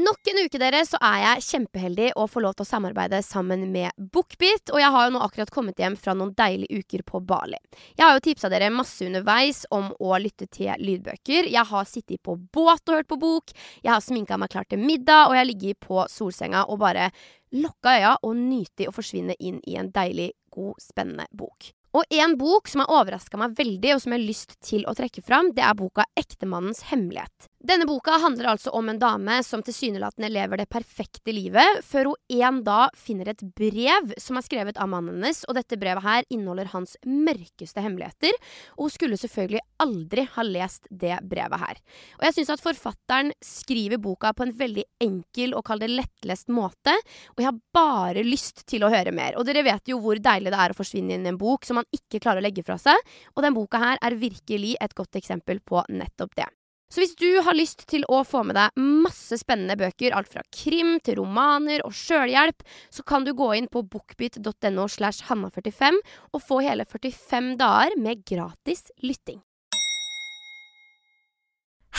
Nok en uke dere, så er jeg kjempeheldig og får lov til å samarbeide sammen med Bookbit. Og jeg har jo nå akkurat kommet hjem fra noen deilige uker på Bali. Jeg har jo tipsa dere masse underveis om å lytte til lydbøker. Jeg har sittet på båt og hørt på bok. Jeg har sminka meg klar til middag, og jeg har ligget på solsenga og bare lukka øya og nyter å forsvinne inn i en deilig, god, spennende bok. Og en bok som har overraska meg veldig, og som jeg har lyst til å trekke fram, det er boka 'Ektemannens hemmelighet'. Denne boka handler altså om en dame som tilsynelatende lever det perfekte livet, før hun en dag finner et brev som er skrevet av mannen hennes, og dette brevet her inneholder hans mørkeste hemmeligheter, og hun skulle selvfølgelig aldri ha lest det brevet her. Og jeg syns at forfatteren skriver boka på en veldig enkel og kall det lettlest måte, og jeg har bare lyst til å høre mer. Og dere vet jo hvor deilig det er å forsvinne inn i en bok som man ikke klarer å legge fra seg, og den boka her er virkelig et godt eksempel på nettopp det. Så hvis du har lyst til å få med deg masse spennende bøker, alt fra krim til romaner og sjølhjelp, så kan du gå inn på bookbit.no slash hanna45 og få hele 45 dager med gratis lytting.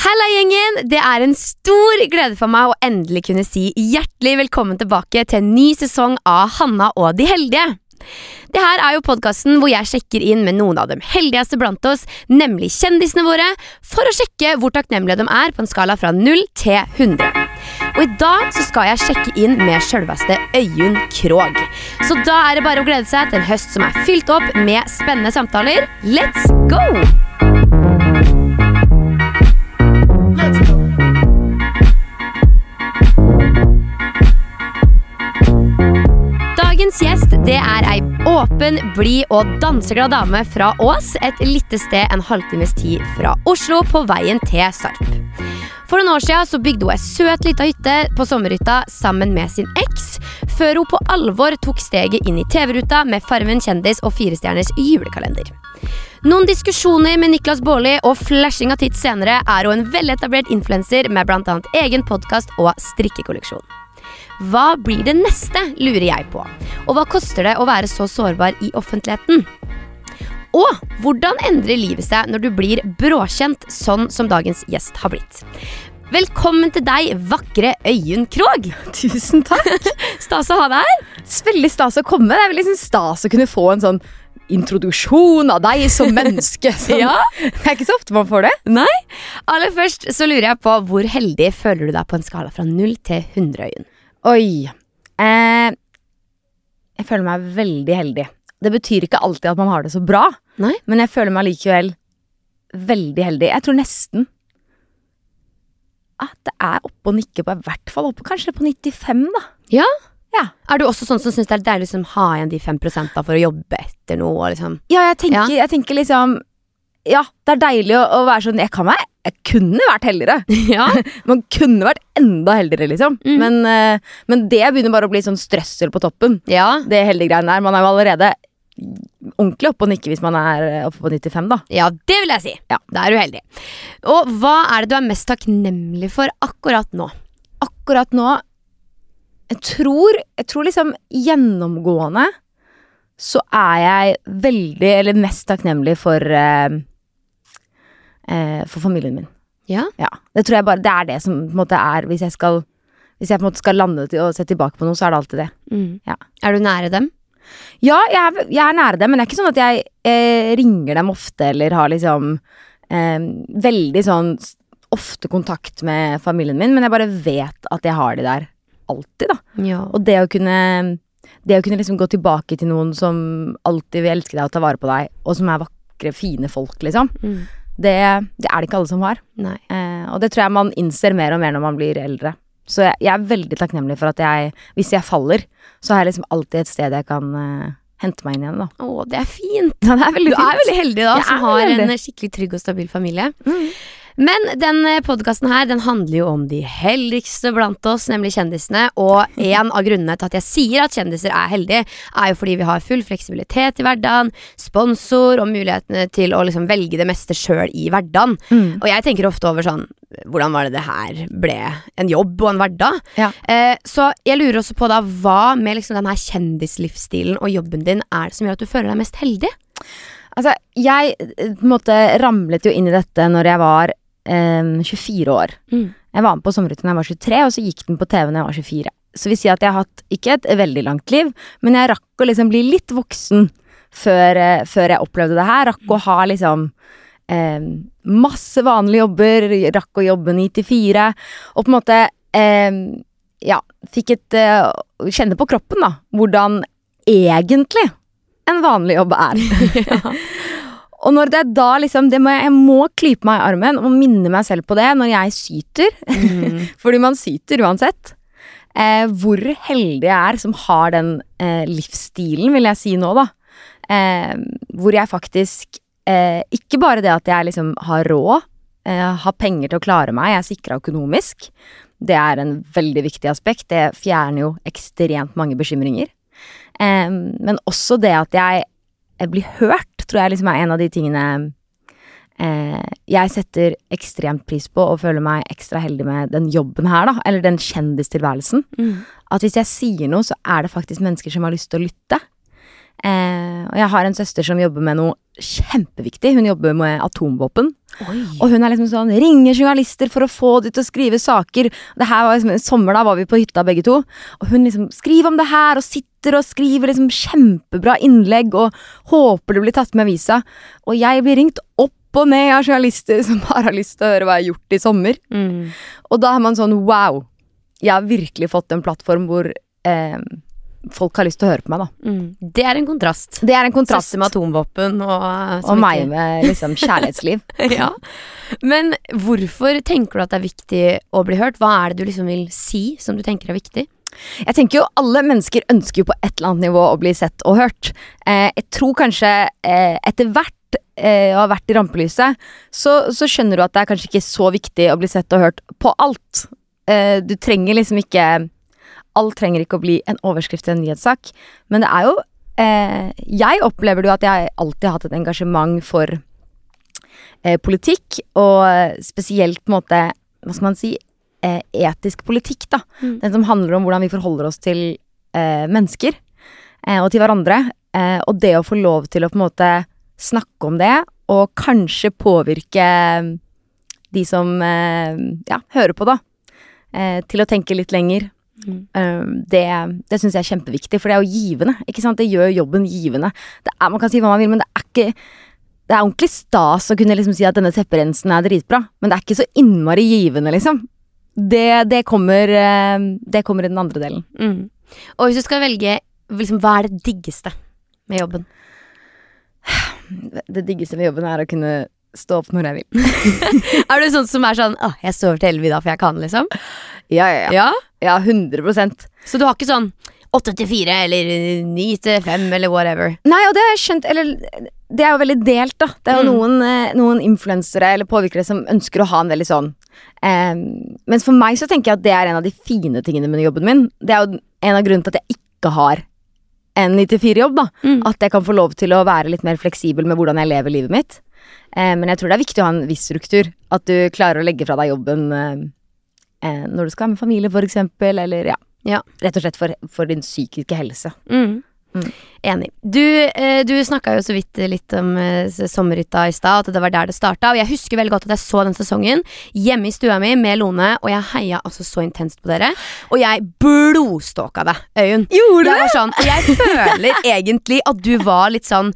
Halla, gjengen! Det er en stor glede for meg å endelig kunne si hjertelig velkommen tilbake til en ny sesong av Hanna og de heldige. Det her er jo podkasten hvor jeg sjekker inn med noen av de heldigste blant oss, nemlig kjendisene våre, for å sjekke hvor takknemlige de er på en skala fra 0 til 100. Og i dag så skal jeg sjekke inn med sjølveste Øyunn Krogh. Så da er det bare å glede seg til en høst som er fylt opp med spennende samtaler. Let's go! Åpen, blid og danseglad dame fra Ås, et lite sted en halvtimes tid fra Oslo, på veien til Sarp. For noen år siden så bygde hun ei søt lita hytte på sommerhytta sammen med sin eks, før hun på alvor tok steget inn i TV-ruta med Farmen kjendis og Firestjerners julekalender. Noen diskusjoner med Niklas Baarli og flashing av titt senere er hun en veletablert influenser med bl.a. egen podkast og strikkekolleksjon. Hva blir det neste, lurer jeg på. Og hva koster det å være så sårbar i offentligheten? Og hvordan endrer livet seg når du blir bråkjent, sånn som dagens gjest har blitt? Velkommen til deg, vakre Øyunn Krogh. Tusen takk. Stas å ha deg her. Veldig stas å komme. Det er veldig liksom stas å kunne få en sånn introduksjon av deg som menneske. Sånn. Ja. Det er ikke så ofte man får det. Nei. Aller først så lurer jeg på hvor heldig føler du deg på en skala fra 0 til 100, Øyunn? Oi. Eh, jeg føler meg veldig heldig. Det betyr ikke alltid at man har det så bra, Nei. men jeg føler meg likevel veldig heldig. Jeg tror nesten at det er oppe og nikke på, i hvert fall oppe kanskje på 95, da. Ja? Ja. Er du også sånn som syns det er deilig å liksom, ha igjen de 5 da for å jobbe etter noe? Liksom? Ja, jeg tenker, jeg tenker liksom Ja, det er deilig å, å være sånn Jeg kan være Jeg kunne vært heldigere. ja. Man kunne vært enda heldigere, liksom. Mm. Men, eh, men det begynner bare å bli sånn strøssel på toppen. ja. Det heldige greiene der. Man er jo allerede ordentlig oppe og nikke hvis man er eh, oppe på 95, da. Ja, det vil jeg si. Ja. Da er du heldig. Og hva er det du er mest takknemlig for akkurat nå? Akkurat nå Jeg tror, jeg tror liksom gjennomgående så er jeg veldig, eller mest takknemlig for eh, eh, For familien min. Ja. Ja. Det tror jeg bare Det er det som på en måte er Hvis jeg skal Hvis jeg på en måte skal lande til og se tilbake på noe, så er det alltid det. Ja. Er du nære dem? Ja, jeg er, jeg er nære dem, men det er ikke sånn at jeg eh, ringer dem ofte eller har liksom eh, veldig sånn ofte kontakt med familien min, men jeg bare vet at jeg har de der alltid, da. Ja. Og det å kunne det å kunne liksom gå tilbake til noen som alltid vil elske deg og ta vare på deg, og som er vakre, fine folk, liksom, Mm. Det, det er det ikke alle som har. Eh, og det tror jeg man innser mer og mer når man blir eldre. Så jeg, jeg er veldig takknemlig for at jeg, hvis jeg faller, så har jeg liksom alltid et sted jeg kan eh, hente meg inn igjen, da. Å, det er fint. Ja, det er du Du er veldig heldig da, Jeg som har veldig en skikkelig trygg og stabil familie. Mm. Men den podkasten her den handler jo om de heldigste blant oss, nemlig kjendisene. Og en av grunnene til at jeg sier at kjendiser er heldige, er jo fordi vi har full fleksibilitet i hverdagen, sponsor og mulighetene til å liksom velge det meste sjøl i hverdagen. Mm. Og jeg tenker ofte over sånn Hvordan var det det her ble en jobb og en hverdag? Ja. Eh, så jeg lurer også på da hva med liksom den her kjendislivsstilen og jobben din er det som gjør at du føler deg mest heldig? Altså, jeg eh, måte ramlet jo inn i dette når jeg var eh, 24 år. Mm. Jeg var med på Sommerhytta da jeg var 23, og så gikk den på TV da jeg var 24. Så vi sier at jeg har hatt ikke et veldig langt liv, men jeg rakk å liksom bli litt voksen før, uh, før jeg opplevde det her. Rakk å ha liksom um, masse vanlige jobber, rakk å jobbe 9 til 4, og på en måte um, ja, fikk et uh, Kjenne på kroppen, da, hvordan egentlig en vanlig jobb er. Og når det er da liksom det må, Jeg må klype meg i armen og minne meg selv på det når jeg syter. Mm. Fordi man syter uansett. Eh, hvor heldig jeg er som har den eh, livsstilen, vil jeg si nå, da. Eh, hvor jeg faktisk eh, Ikke bare det at jeg liksom har råd, eh, har penger til å klare meg, jeg er sikra økonomisk. Det er en veldig viktig aspekt. Det fjerner jo ekstremt mange bekymringer. Eh, men også det at jeg blir hørt, tror jeg liksom er en av de tingene eh, jeg setter ekstremt pris på og føler meg ekstra heldig med den jobben her, da. Eller den kjendistilværelsen. Mm. At hvis jeg sier noe, så er det faktisk mennesker som har lyst til å lytte. Eh, og jeg har en søster som jobber med noe kjempeviktig. Hun jobber med atomvåpen. Oi. Og hun er liksom sånn Ringer journalister for å få de til å skrive saker. Det her var liksom, sommer da var vi på hytta begge to. Og hun liksom skriver om det her og sitter og skriver liksom kjempebra innlegg og håper det blir tatt med avisa. Og jeg blir ringt opp og ned av journalister som bare har lyst til å høre hva jeg har gjort i sommer. Mm. Og da er man sånn wow. Jeg har virkelig fått en plattform hvor eh, folk har lyst til å høre på meg, da. Mm. Det er en kontrast. Det er en kontrast. Med atomvåpen og eh, Og meg ikke- med liksom kjærlighetsliv. ja. Men hvorfor tenker du at det er viktig å bli hørt? Hva er det du liksom vil si som du tenker er viktig? Jeg tenker jo Alle mennesker ønsker jo på et eller annet nivå å bli sett og hørt. Eh, jeg tror kanskje eh, etter hvert eh, å ha vært i rampelyset, så, så skjønner du at det er kanskje ikke så viktig å bli sett og hørt på alt. Eh, du trenger liksom ikke Alt trenger ikke å bli en overskrift til en nyhetssak, men det er jo eh, Jeg opplever jo at jeg alltid har hatt et engasjement for eh, politikk, og spesielt på en måte Hva skal man si? Eh, etisk politikk, da. Mm. Den som handler om hvordan vi forholder oss til eh, mennesker eh, og til hverandre. Eh, og det å få lov til å på en måte snakke om det, og kanskje påvirke de som ja, hører på, da. Eh, til å tenke litt lenger. Mm. Det det syns jeg er kjempeviktig, for det er jo givende. ikke sant? Det gjør jobben givende. Det er, man kan si hva man vil, men det er ikke det er ordentlig stas å kunne liksom si at denne tepperensen er dritbra, men det er ikke så innmari givende, liksom. Det, det, kommer, eh, det kommer i den andre delen. Mm. Og hvis du skal velge, liksom, hva er det diggeste med jobben? Det diggeste med jobben er å kunne stå opp når jeg vil. Er du sånn som er sånn Åh, jeg sover til elleve i dag, for jeg kan, liksom? Ja, ja, ja. Ja? ja 100 Så du har ikke sånn åtte til fire eller ni til fem eller whatever? Nei, og det har jeg skjønt Eller det er jo veldig delt, da. Det er jo Mm. noen, eh, noen influensere eller påvirkere som ønsker å ha en veldig sånn eh, Mens for meg så tenker jeg at det er en av de fine tingene med jobben min. Det er jo en av grunnene til at jeg ikke har en 94-jobb, da. Mm. At jeg kan få lov til å være litt mer fleksibel med hvordan jeg lever livet mitt. Eh, men jeg tror det er viktig å ha en viss struktur. At du klarer å legge fra deg jobben eh, eh, når du skal ha med familie, eksempel. Eller ja. Ja. Rett og slett for, for din psykiske helse. Mm. Mm. Enig. Du, eh, du snakka jo så vidt litt om eh, sommerhytta i stad, at det var der det starta. Og jeg husker veldig godt at jeg så den sesongen hjemme i stua mi med Lone, og jeg heia altså så intenst på dere. Og jeg blodstalka deg, Øyunn. Gjorde Jeg sånn, og jeg føler egentlig at du var litt sånn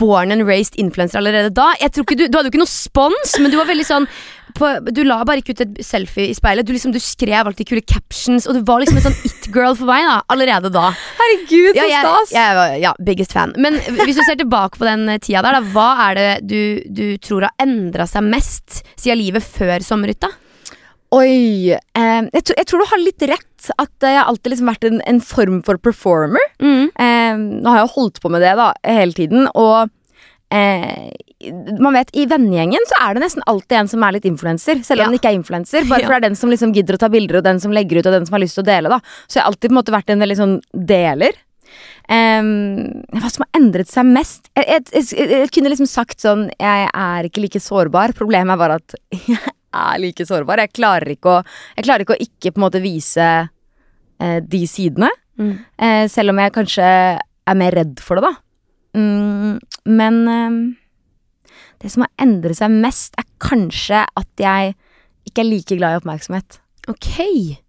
born and raised influencer allerede da. Jeg tror ikke du, du hadde jo ikke noe spons, men du var veldig sånn på, Du la bare ikke ut et selfie i speilet. Du, liksom, du skrev alltid kule captions, og du var liksom en sånn it-girl for meg da, allerede da. Herregud, Ja, jeg, jeg var ja, biggest fan. Men hvis du ser tilbake på den eh, tida der, da, hva er det du, du tror har endra seg mest siden livet før sommerhytta? Oi. Eh, jeg, tror, jeg tror du har litt rett. At jeg har alltid liksom vært en, en form for performer. Mm. Eh, nå har jeg jo holdt på med det da, hele tiden, og eh, man vet, I vennegjengen så er det nesten alltid en som er litt influenser, selv om Ja. den ikke er influenser. Bare for det er den som liksom gidder å ta bilder, og den som legger ut, og den som har lyst til å dele. da Så jeg har alltid på en måte vært en veldig sånn deler. Em, hva som har endret seg mest jeg, jeg, jeg, jeg kunne liksom sagt sånn Jeg er ikke like sårbar. Problemet er bare at jeg er like sårbar. Jeg klarer ikke å klarer ikke å ikke på en måte vise eh, de sidene. Mm. Eh, selv om jeg kanskje er mer redd for det, da. Mm, men eh, det som har endret seg mest, er kanskje at jeg ikke er like glad i oppmerksomhet. Ok.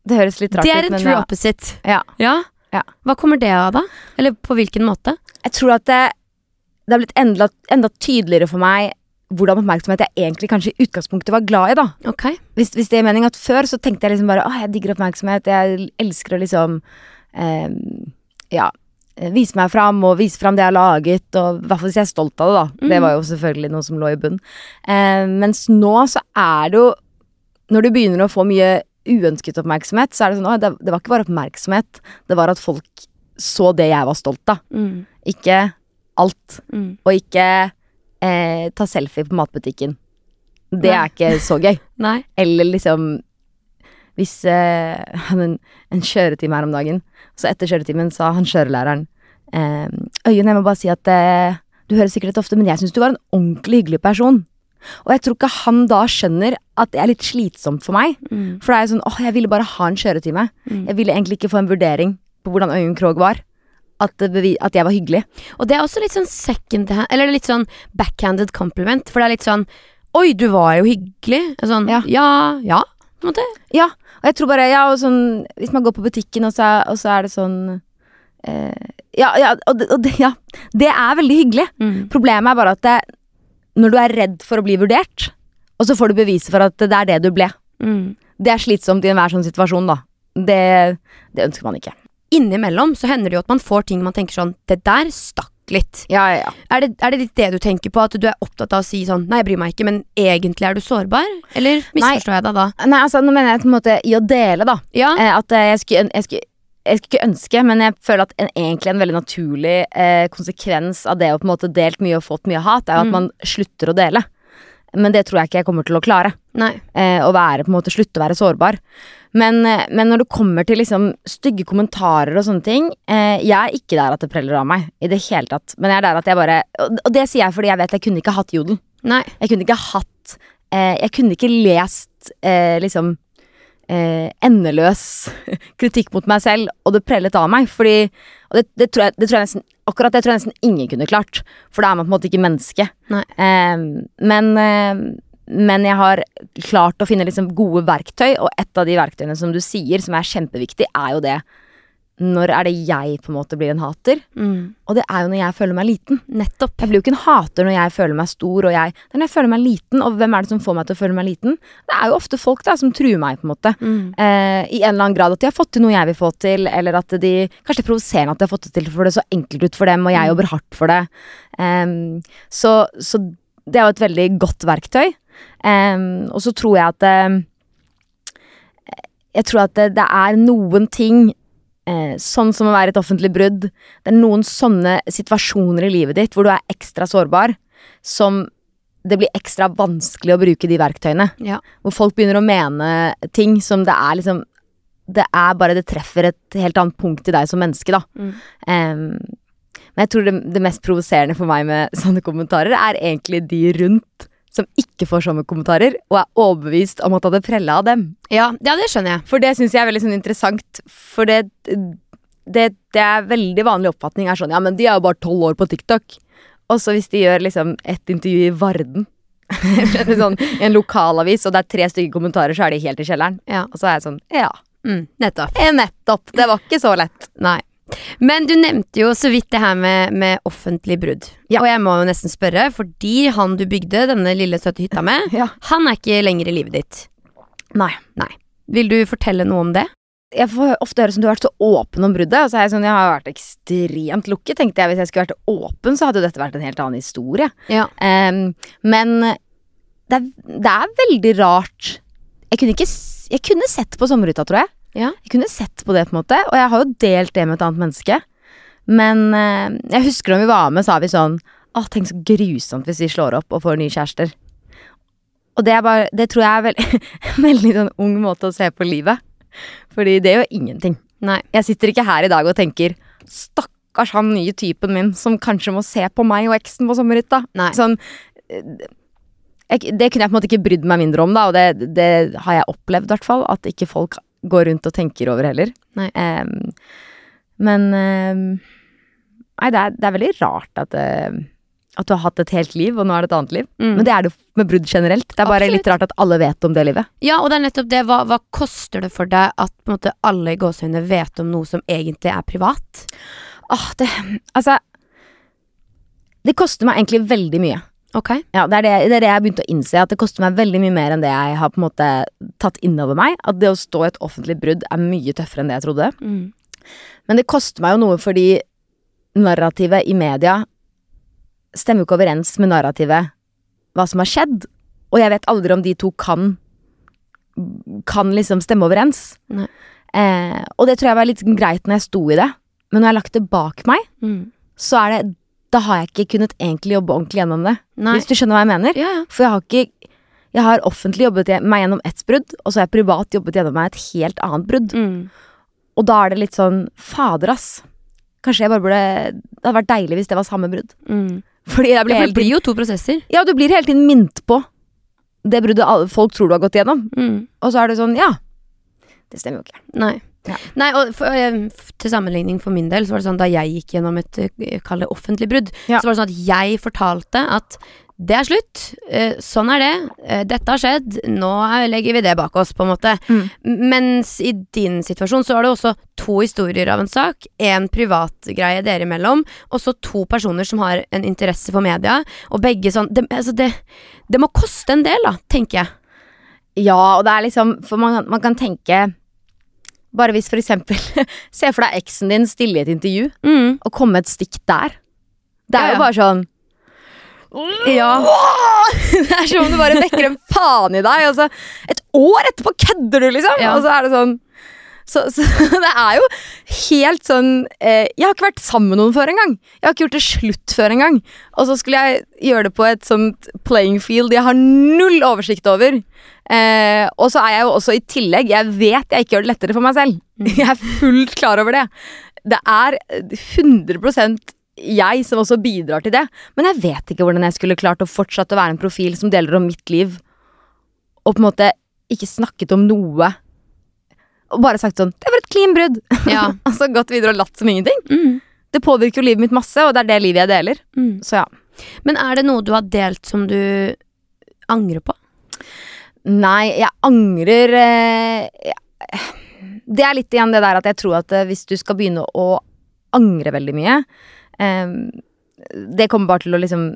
Det høres litt rart Det er en true ja. opposite. ja. Ja. Ja. Hva kommer det av, da? Eller på hvilken måte? Jeg tror at det, det har blitt enda, enda tydeligere for meg hvordan oppmerksomhet jeg egentlig kanskje i utgangspunktet var glad i, da. Ok. Hvis, hvis det er mening at før så tenkte jeg liksom bare åh, jeg digger oppmerksomhet, jeg elsker å liksom eh, ja, vise meg fram og vise fram det jeg har laget, og i hvert fall hvis jeg er stolt av det, da. Det Mhm. var jo selvfølgelig noe som lå i bunn. Eh, mens nå så er det jo Når du begynner å få mye uønsket oppmerksomhet, så er det sånn åh, det, det var ikke bare oppmerksomhet, det var at folk så det jeg var stolt av. Mm. Ikke alt. Mm. Og ikke eh, ta selfie på matbutikken. Det Nei. er ikke så gøy. Nei. Eller liksom Hvis eh, jeg hadde en, en kjøretime her om dagen, så etter kjøretimen sa han kjørelæreren eh, Øyunn, jeg må bare si at eh, du hører sikkert dette ofte, men jeg syns du var en ordentlig hyggelig person. Og jeg tror ikke han da skjønner at det er litt slitsomt for meg. Mm. For det er jo sånn åh, jeg ville bare ha en kjøretime. Mm. Jeg ville egentlig ikke få en vurdering på hvordan Øyunn Krogh var. At, at jeg var hyggelig. Og det er også litt sånn second eller litt sånn backhanded compliment. For det er litt sånn Oi, du var jo hyggelig. Sånn, ja. Ja. ja, på en måte. Ja, og jeg tror bare Ja, og sånn Hvis man går på butikken, og så og så er det sånn eh, Ja, ja og, og det, ja, det er veldig hyggelig. Mm. Problemet er bare at det, når du er redd for å bli vurdert, og så får du beviset for at det er det du ble, Mm. det er slitsomt i enhver sånn situasjon, da. Det, det ønsker man ikke. Innimellom så hender det jo at man får ting man tenker sånn Det der stakk litt. Ja, ja, ja. Er det, er det litt det du tenker på? At du er opptatt av å si sånn Nei, jeg bryr meg ikke, men egentlig er du sårbar? Eller misforstår jeg deg da? Nei, altså, nå mener jeg på en måte i å dele, da. Ja. Eh, at eh, jeg skulle, jeg, skulle, jeg skulle ikke ønske, men jeg føler at en, egentlig en veldig naturlig eh, konsekvens av det å på en måte delt mye og fått mye hat, er jo at Mm. man slutter å dele. Men det tror jeg ikke jeg kommer til å klare. Nei. Eh, å være på en måte slutte å være sårbar. Men, eh, men når det kommer til liksom stygge kommentarer og sånne ting eh, Jeg er ikke der at det preller av meg i det hele tatt. Men jeg er der at jeg bare Og, og det sier jeg fordi jeg vet jeg kunne ikke hatt jodel. Nei. Jeg kunne ikke hatt eh, Jeg kunne ikke lest eh, liksom eh, endeløs kritikk mot meg selv, og det prellet av meg. Fordi Og det, det, tror jeg, det tror jeg nesten Akkurat det tror jeg nesten ingen kunne klart. For da er man på en måte ikke menneske. Nei. Eh, men men jeg har klart å finne liksom gode verktøy, og et av de verktøyene som du sier, som er kjempeviktig, er jo det Når er det jeg på en måte blir en hater? Mm. Og det er jo når jeg føler meg liten. Nettopp. Jeg blir jo ikke en hater når jeg føler meg stor, og jeg, når jeg føler meg liten. Og hvem er det som får meg til å føle meg liten? Det er jo ofte folk da som truer meg, på en måte. Mm. Eh, I en eller annen grad at de har fått til noe jeg vil få til, eller at de Kanskje det er provoserende at de har fått det til, for det er så enkelt ut for dem, og jeg Mm. jobber hardt for det. Em, så, så det er jo et veldig godt verktøy. Em, og så tror jeg at em, Jeg tror at det, det er noen ting uh, Sånn som å være et offentlig brudd. Det er noen sånne situasjoner i livet ditt hvor du er ekstra sårbar, som det blir ekstra vanskelig å bruke de verktøyene. Ja. Hvor folk begynner å mene ting som det er liksom Det er bare det treffer et helt annet punkt i deg som menneske, da. Mm. Um, men jeg tror det, det mest provoserende for meg med sånne kommentarer, er egentlig de rundt som ikke får sånne kommentarer, og er overbevist om at det hadde prella av dem. Ja, ja, det skjønner jeg. For det syns jeg er veldig sånn interessant, for det, det, det er veldig vanlig oppfatning er sånn Ja, men de er jo bare tolv år på TikTok. Og så hvis de gjør liksom et intervju i Varden, sånn, i en lokalavis, og det er tre stygge kommentarer, så er de helt i kjelleren. Ja. Og så er jeg sånn Ja, Mm. Nettopp. eh, nettopp. Det var ikke så lett. Nei. Men du nevnte jo så vidt det her med, med offentlig brudd. Ja. Og jeg må jo nesten spørre, fordi han du bygde denne lille søte hytta med, Ja. han er ikke lenger i livet ditt. Nei. Vil du fortelle noe om det? Jeg får ofte høre som du har vært så åpen om bruddet, og så er jeg sånn Jeg har vært ekstremt lukket, tenkte jeg. Hvis jeg skulle vært åpen, så hadde jo dette vært en helt annen historie. Ja. Um, men det er, det er veldig rart. Jeg kunne ikke Jeg kunne sett på sommerhytta, tror jeg. Ja. Jeg kunne sett på det, på en måte. Og jeg har jo delt det med et annet menneske. Men eh, jeg husker da vi var med, sa vi sånn Å, tenk så grusomt hvis vi slår opp og får nye kjærester. Og det er bare Det tror jeg er veld, en veldig sånn ung måte å se på livet. Fordi det gjør ingenting. Nei. Jeg sitter ikke her i dag og tenker Stakkars han nye typen min som kanskje må se på meg og eksen på sommerhytta. Sånn eh, jeg, Det kunne jeg på en måte ikke brydd meg mindre om, da, og det, det har jeg opplevd, i hvert fall. At ikke folk går rundt og tenker over heller. Em, men um, Nei, det er, det er veldig rart at det, at du har hatt et helt liv, og nå er det et annet liv. Mm. Men det er det med brudd generelt. Det er bare Absolutt. litt rart at alle vet om det livet. Ja, og det er nettopp det. Hva, hva koster det for deg at måte, alle i gåsehudene vet om noe som egentlig er privat? Åh, det Altså Det koster meg egentlig veldig mye. Ok. Ja, det er det, det er det jeg har begynt å innse, at det koster meg veldig mye mer enn det jeg har på en måte tatt inn over meg. At det å stå i et offentlig brudd er mye tøffere enn det jeg trodde. Mm. Men det koster meg jo noe fordi narrativet i media stemmer jo ikke overens med narrativet hva som har skjedd. Og jeg vet aldri om de to kan kan liksom stemme overens. Eh, og det tror jeg var litt greit når jeg sto i det. Men når jeg har lagt det bak meg, Mm. så er det Da har jeg ikke kunnet egentlig jobbe ordentlig gjennom det. Nei. Hvis du skjønner hva jeg mener? Ja, ja. For jeg har ikke Jeg har offentlig jobbet meg gjennom ett brudd, og så har jeg privat jobbet gjennom meg et helt annet brudd. Mm. Og da er det litt sånn Fader, ass. Kanskje jeg bare burde Det hadde vært deilig hvis det var samme brudd. Mm. Fordi jeg blir Ja, for det blir jo to prosesser. Ja, du blir hele tiden minnet på det bruddet folk tror du har gått gjennom. Mm. Og så er det sånn Ja. Det stemmer jo ikke. Nei. Ja. Nei, og for, til sammenligning for min del, så var det sånn da jeg gikk gjennom et eh, kall det offentlig brudd, Ja. så var det sånn at jeg fortalte at det er slutt, eh, sånn er det, eh, dette har skjedd, nå er- legger vi det bak oss, på en måte. Mm. Mens i din situasjon så var det også to historier av en sak, en privatgreie dere imellom, og så to personer som har en interesse for media, og begge sånn Det, altså det, det må koste en del, da, tenker jeg. Ja, og det er liksom For man, man kan tenke Bare hvis for eksempel Se for deg eksen din stille i et intervju, Mm. og komme med et stikk der. Det er Ja, ja. jo bare sånn Ja. Det er som om du bare vekker en faen i deg, Altså, et år etterpå kødder du, liksom! Ja. Og så er det sånn så, så det er jo helt sånn eh, Jeg har ikke vært sammen med noen før engang. Jeg har ikke gjort det slutt før engang. Og så skulle jeg gjøre det på et sånt playing field jeg har null oversikt over. Eh, og så er jeg jo også i tillegg Jeg vet jeg ikke gjør det lettere for meg selv. Jeg er fullt klar over det. Det er 100% jeg som også bidrar til det. Men jeg vet ikke hvordan jeg skulle klart å fortsette å være en profil som deler om mitt liv, og på en måte ikke snakket om noe. Og bare sagt sånn 'Det var et clean brudd'. Ja. og så gått videre og latt som ingenting. Mm. Det påvirker jo livet mitt masse, og det er det livet jeg deler. Mm. Så ja. Men er det noe du har delt som du angrer på? Nei, jeg angrer eh, Det er litt igjen det der at jeg tror at eh, hvis du skal begynne å angre veldig mye eh, Det kommer bare til å liksom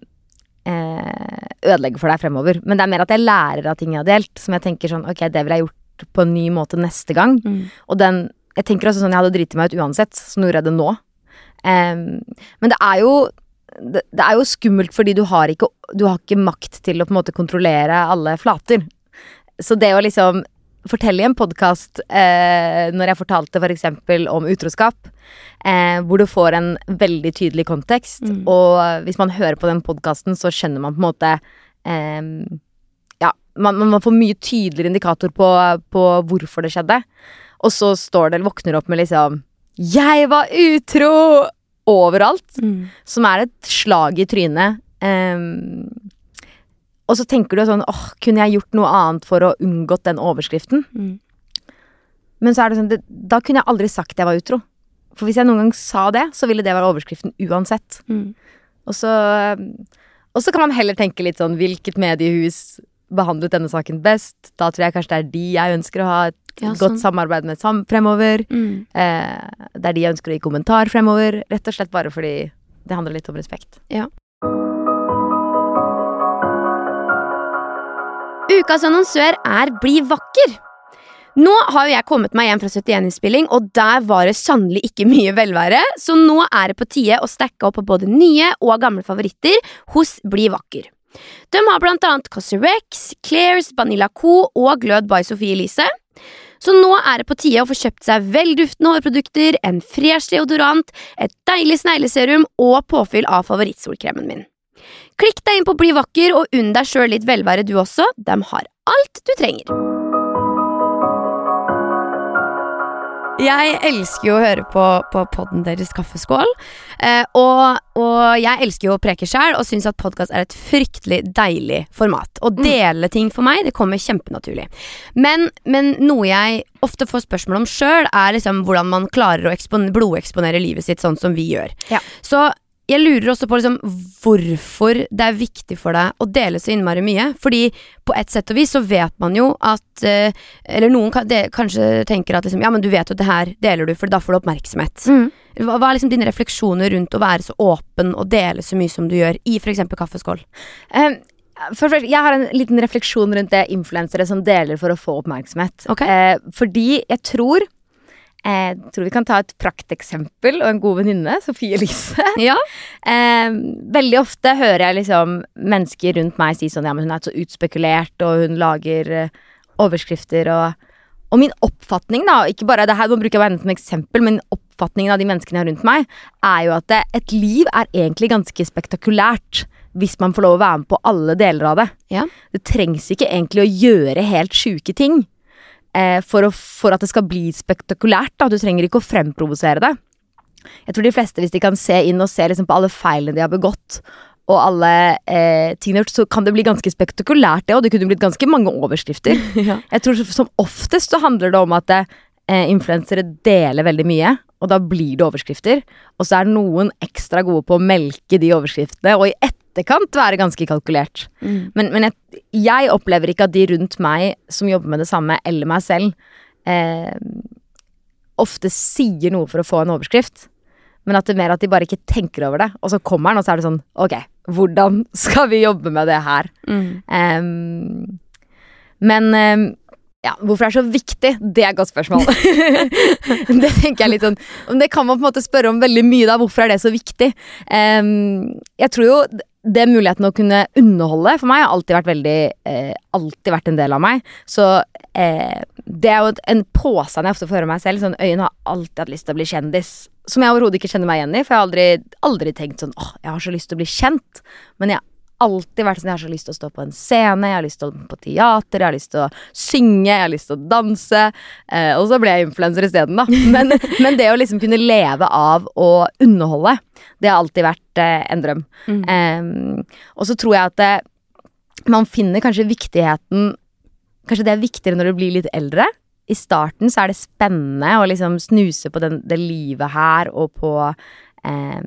eh, ødelegge for deg fremover. Men det er mer at jeg lærer av ting jeg har delt, som jeg tenker sånn Ok, det ville jeg gjort på en ny måte neste gang. Mm. Og den Jeg tenker også sånn Jeg hadde driti meg ut uansett, så nå gjorde jeg det nå. Em, men det er jo det, det er jo skummelt fordi du har ikke Du har ikke makt til å på en måte kontrollere alle flater. Så det å liksom fortelle i en podkast eh, når jeg fortalte f.eks. om utroskap, eh, hvor du får en veldig tydelig kontekst, Mm. og hvis man hører på den podkasten, så skjønner man på en måte eh, ja, man, man får mye tydeligere indikator på, på hvorfor det skjedde. Og så står det, eller våkner opp med liksom 'Jeg var utro!' overalt. Mm. Som er et slag i trynet. Ehm, og så tenker du sånn åh, kunne jeg gjort noe annet for å unngått den overskriften? Mm. Men så er det sånn, det, da kunne jeg aldri sagt jeg var utro. For hvis jeg noen gang sa det, så ville det være overskriften uansett. Mm. Og så, og så kan man heller tenke litt sånn Hvilket mediehus behandlet denne saken best? Da tror jeg kanskje det er de jeg ønsker å ha et Ja, godt sånn. samarbeid med sam fremover. Mm. Eh, det er de jeg ønsker å gi kommentar fremover. Rett og slett bare fordi det handler litt om respekt. Ukas annonsør er Bli vakker. Nå har jo jeg kommet meg hjem fra 71-innspilling, og der var det sannelig ikke mye velvære, så nå er det på tide å stacke opp på både nye og gamle favoritter hos Bli vakker. De har blant annet Cosrex, Clairs, Vanilla Co og Glød by Sophie Elise. Så nå er det på tide å få kjøpt seg velduftende hårprodukter, en fresh deodorant, et deilig snegleserum og påfyll av favorittsolkremen min. Klikk deg inn på Bli vakker og unn deg sjøl litt velvære du også. De har alt du trenger. Jeg elsker jo å høre på, på podden deres Kaffeskål. Eh, og, og jeg elsker jo å preke sjæl og syns at podkast er et fryktelig deilig format. Å dele ting for meg, det kommer kjempenaturlig. Men, men noe jeg ofte får spørsmål om sjøl, er liksom hvordan man klarer å blodeksponere livet sitt sånn som vi gjør. Ja. Så jeg lurer også på liksom hvorfor det er viktig for deg å dele så innmari mye. Fordi på et sett og vis så vet man jo at eh, Eller noen kan, de, kanskje tenker at liksom, ja, men du vet jo at det her deler du, for da får du oppmerksomhet. Mm. Hva, hva er liksom dine refleksjoner rundt å være så åpen og dele så mye som du gjør i f.eks. kaffeskål? Um, for jeg har en liten refleksjon rundt det influensere som deler for å få oppmerksomhet. Okay. Eh, fordi jeg tror Jeg tror vi kan ta et prakteksempel og en god venninne, Sofie Elise. Ja. Eh, veldig ofte hører jeg liksom mennesker rundt meg si sånn Ja, men hun er så utspekulert, og hun lager eh, overskrifter og Og min oppfatning, da, ikke bare det her, nå bruker jeg henne som eksempel, men oppfatningen av de menneskene rundt meg, er jo at det, et liv er egentlig ganske spektakulært hvis man får lov å være med på alle deler av det. Ja. Det trengs ikke egentlig å gjøre helt sjuke ting eh, for, å, for at det skal bli spektakulært. Da. Du trenger ikke å fremprovosere det. Jeg tror de fleste, hvis de kan se inn og se liksom på alle feilene de har begått, og alle eh, tingene gjort, så kan det bli ganske spektakulært, det, og det kunne blitt ganske mange overskrifter. Ja. Jeg tror Som oftest så handler det om at eh, influensere deler veldig mye, og da blir det overskrifter. Og så er noen ekstra gode på å melke de overskriftene, og i etterkant være ganske kalkulert. Mm. Men, men jeg, jeg opplever ikke at de rundt meg som jobber med det samme, eller meg selv, eh, ofte sier noe for å få en overskrift. Men at det er mer at de bare ikke tenker over det, og så kommer den, og så er det sånn Ok, hvordan skal vi jobbe med det her? Mm. Um, men um, ja, hvorfor det er så viktig, det er et godt spørsmål. det tenker jeg litt sånn Det kan man på en måte spørre om veldig mye, da. Hvorfor er det så viktig? Um, jeg tror jo det muligheten å kunne underholde for meg har alltid vært veldig eh, Alltid vært en del av meg. Så eh, det er jo en påstand jeg ofte får høre meg selv. Sånn Øyen har alltid hatt lyst til å bli kjendis. Som jeg overhodet ikke kjenner meg igjen i, for jeg har aldri, aldri tenkt sånn åh, jeg har så lyst til å bli kjent. Men jeg alltid vært sånn Jeg har så lyst til å stå på en scene, jeg har lyst til å gå på teater, jeg har lyst til å synge, jeg har lyst til å danse. Eh, og så ble jeg influenser isteden, da. Men, men det å liksom kunne leve av å underholde, det har alltid vært eh, en drøm. Mm. Eh, og så tror jeg at det, man finner kanskje viktigheten Kanskje det er viktigere når du blir litt eldre. I starten så er det spennende å liksom snuse på den, det livet her, og på eh,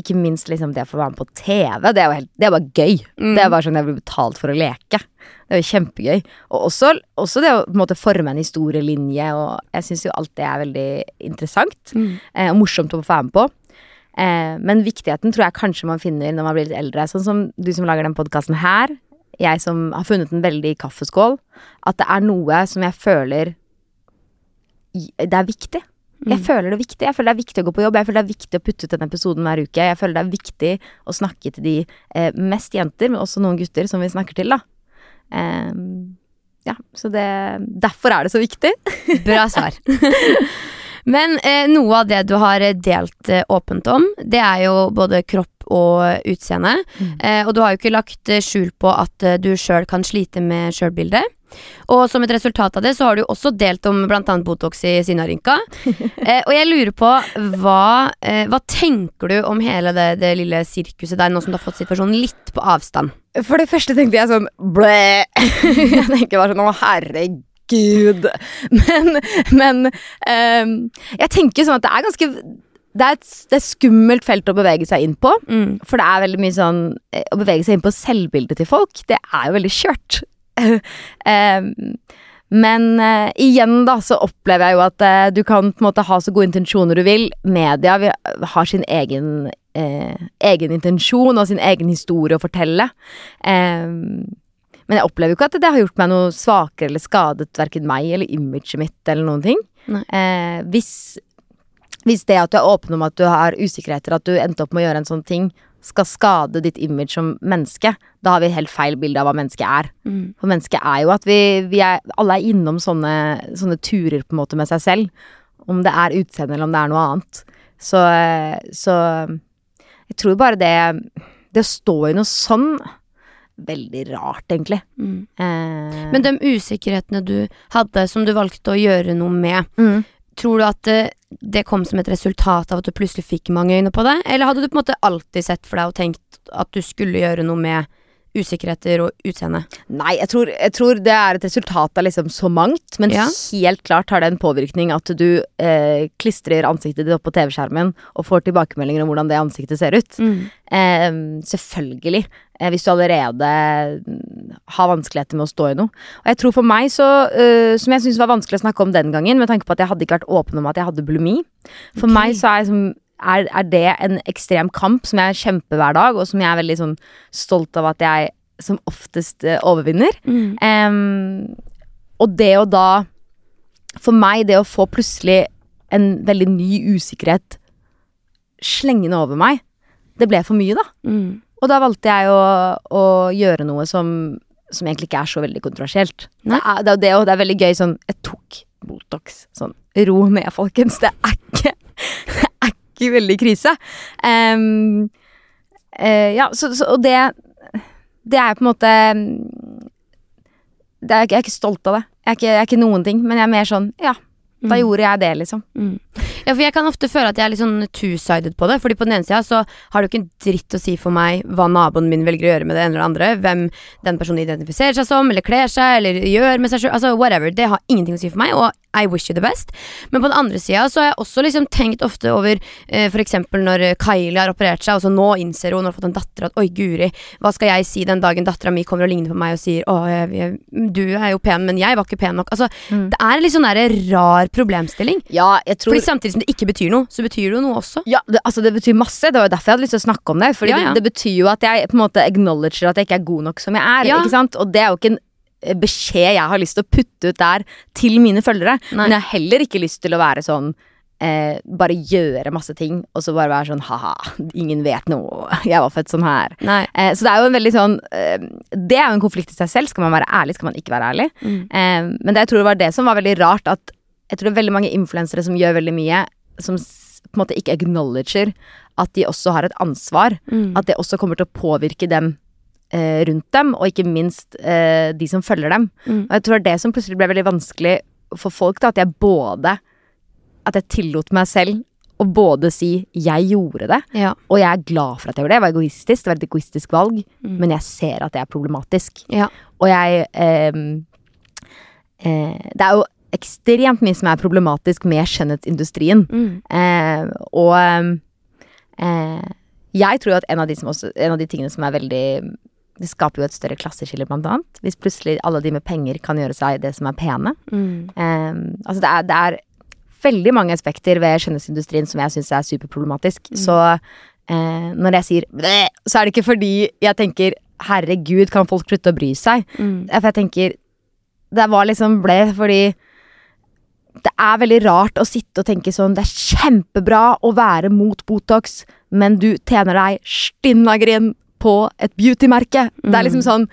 ikke minst liksom det å få være med på TV. Det er jo helt, det er bare gøy. Mm. Det er bare sånn jeg blir betalt for å leke. Det er jo kjempegøy. Og også, også det å på en måte forme en historielinje, og jeg syns jo alt det er veldig interessant Mm. eh, og morsomt å få være med på. Eh, men viktigheten tror jeg kanskje man finner når man blir litt eldre. Sånn som du som lager den podkasten her. Jeg som har funnet den veldig i kaffeskål. At det er noe som jeg føler Det er viktig. Jeg Mm. føler det viktig. Jeg føler det er viktig å gå på jobb. Jeg føler det er viktig å putte ut den episoden hver uke. Jeg føler det er viktig å snakke til de eh, mest jenter, men også noen gutter som vi snakker til, da. Ehm, ja, så det Derfor er det så viktig. Bra svar. Men eh, noe av det du har eh, delt eh, åpent om, det er jo både kropp og utseende. Mm. Eh, og du har jo ikke lagt eh, skjul på at eh, du sjøl kan slite med sjølbildet. Og som et resultat av det, så har du også delt om bl.a. Botox i sinnarynka. eh, og jeg lurer på hva, eh, hva tenker du om hele det, det lille sirkuset der, nå som du har fått situasjonen litt på avstand? For det første tenkte jeg sånn blæ. Jeg tenker bare sånn å herregud. Men, men eh, jeg tenker sånn at det er ganske det er, et, det er et skummelt felt å bevege seg inn på. Mm. For det er veldig mye sånn eh, Å bevege seg inn på selvbildet til folk, det er jo veldig kjørt. um, men uh, igjen da så opplever jeg jo at uh, du kan på en måte ha så gode intensjoner du vil. Media vi, har sin egen, uh, egen intensjon og sin egen historie å fortelle. Um, men jeg opplever jo ikke at det har gjort meg noe svakere eller skadet verken meg eller imaget mitt eller noen ting. Eh, hvis, hvis det at du er åpen om at du har usikkerheter, at du endte opp med å gjøre en sånn ting, skal skade ditt image som menneske, da har vi helt feil bilde av hva mennesket er. Mm. For mennesket er jo at vi, vi er, alle er innom sånne, sånne turer på en måte med seg selv. Om det er utseende eller om det er noe annet. Så, så jeg tror bare det Det å stå i noe sånn Veldig rart, egentlig. Mm. Eh, Men de usikkerhetene du hadde, som du valgte å gjøre noe med, mm. Tror du at det, kom som et resultat av at du plutselig fikk mange øyne på deg, Eller hadde du på en måte alltid sett for deg og tenkt at du skulle gjøre noe med usikkerheter og utseende? Nei, jeg tror, jeg tror det er et resultat av liksom så mangt, men Ja. helt klart har det en påvirkning at du eh, klistrer ansiktet ditt opp på TV-skjermen og får tilbakemeldinger om hvordan det ansiktet ser ut. Eh, selvfølgelig. Eh, hvis du allerede mm, har vanskeligheter med å stå i noe. Og jeg tror for meg så eh, Som jeg syntes var vanskelig å snakke om den gangen, med tanke på at jeg hadde ikke vært åpen om at jeg hadde bulimi. For okay. meg så er, jeg liksom, er, er det en ekstrem kamp som jeg kjemper hver dag, og som jeg er veldig sånn stolt av at jeg som oftest uh, overvinner. Mm. Um, og det å da For meg, det å få plutselig en veldig ny usikkerhet slengende over meg, det ble for mye, da. Mm. Og da valgte jeg å, å gjøre noe som, som egentlig ikke er så veldig kontroversielt. Det er, det, det, det er veldig gøy sånn Jeg tok Botox. Sånn ro ned, folkens. Det er ikke Er ikke veldig krise. Um, uh, ja, så, så Og det Det er på en måte det er, Jeg er ikke stolt av det. Jeg er ikke, jeg er ikke noen ting, men jeg er mer sånn Ja, da Mm. gjorde jeg det, liksom. Mm. Ja, for jeg kan ofte føle at jeg er litt sånn two-sided på det. Fordi på den ene sida så har det jo ikke en dritt å si for meg hva naboen min velger å gjøre med det ene eller det andre. Hvem den personen identifiserer seg som, eller kler seg, eller gjør med seg sjøl. Altså whatever. Det har ingenting å si for meg, og I wish you the best. Men på den andre sida så har jeg også liksom tenkt ofte over eh, eksempel når Kylie har operert seg, og så nå innser hun når hun har fått en datter at oi, guri, hva skal jeg si den dagen dattera mi kommer og ligner på meg og sier å, jeg, jeg, du er jo pen, men jeg var ikke pen nok. Altså, Mm. det er en litt sånn der rar problemstilling. Ja, jeg tror samtidig som det ikke betyr noe, så betyr det jo noe også. Ja, det, altså det betyr masse. Det var jo derfor jeg hadde lyst til å snakke om det. Fordi Ja, ja. Det, det betyr jo at jeg på en måte acknowledger at jeg ikke er god nok som jeg er. Ja. Ikke sant? Og det er jo ikke en eh, beskjed jeg har lyst til å putte ut der til mine følgere. Nei. Men jeg har heller ikke lyst til å være sånn eh, bare gjøre masse ting, og så bare være sånn ha-ha, ingen vet noe, jeg var født sånn her. Eh, så det er jo en veldig sånn eh, Det er jo en konflikt i seg selv. Skal man være ærlig, skal man ikke være ærlig? Mm. Eh, men det jeg tror det var det som var veldig rart, at jeg tror det er veldig mange influensere som gjør veldig mye, som på en måte ikke acknowledger at de også har et ansvar. Mm. At det også kommer til å påvirke dem eh, rundt dem, og ikke minst eh, de som følger dem. Mm. Og jeg tror det er det som plutselig ble veldig vanskelig for folk, da, at jeg både At jeg tillot meg selv å både si 'jeg gjorde det', Ja. og jeg er glad for at jeg gjorde det. jeg var egoistisk, det var et egoistisk valg, Mm. men jeg ser at det er problematisk. Ja. Og jeg ehm, eh, Det er jo ekstremt mye som er problematisk med skjønnhetsindustrien. Mm. Eh, og eh, jeg tror at en av, også, en av de tingene som er veldig Det skaper jo et større klasseskille, blant annet. Hvis plutselig alle de med penger kan gjøre seg det som er pene. Mm. Eh, altså det er, det er veldig mange aspekter ved skjønnhetsindustrien som jeg syns er superproblematisk. Så eh, når jeg sier så er det ikke fordi jeg tenker herregud, kan folk slutte å bry seg? Mm. For jeg tenker Det var liksom ble fordi det er veldig rart å sitte og tenke sånn Det er kjempebra å være mot Botox, men du tjener deg stinnagrin på et beautymerke. Det er liksom sånn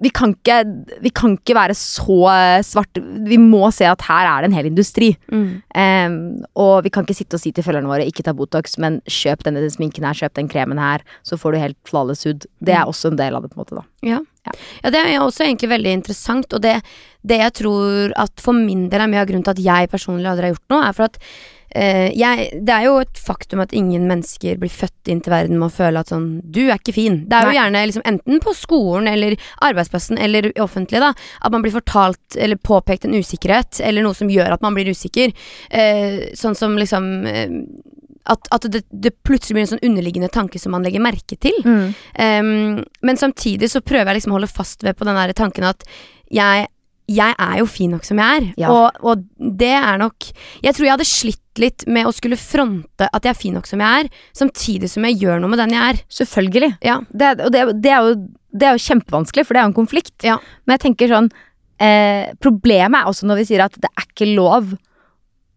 vi kan, ikke, vi kan ikke være så svarte. svart Vi må se at her er det en hel industri. Mm. Um, og vi kan ikke sitte og si til følgerne våre ikke ta Botox, men kjøp denne sminken her, kjøp den kremen her, så får du helt flawless hud. Det er også en del av det, på en måte, da. Ja. Ja, det er også egentlig veldig interessant, og det, det jeg tror at for min del er mye av grunnen til at jeg personlig aldri har gjort noe, er for at eh, jeg, det er jo et faktum at ingen mennesker blir født inn til verden med å føle at sånn Du er ikke fin. Det er jo Nei. gjerne liksom enten på skolen eller arbeidsplassen eller offentlig, da, at man blir fortalt eller påpekt en usikkerhet eller noe som gjør at man blir usikker. Eh, sånn som liksom eh, at, at det, det plutselig blir en sånn underliggende tanke som man legger merke til. Ehm, men samtidig så prøver jeg liksom å holde fast ved på den der tanken at jeg, jeg er jo fin nok som jeg er. Ja. Og, og det er nok Jeg tror jeg hadde slitt litt med å skulle fronte at jeg er fin nok som jeg er, samtidig som jeg gjør noe med den jeg er. Selvfølgelig. Ja. Det, og det, det, er jo, det er jo kjempevanskelig, for det er jo en konflikt. Ja. Men jeg tenker sånn eh, Problemet er også når vi sier at det er ikke lov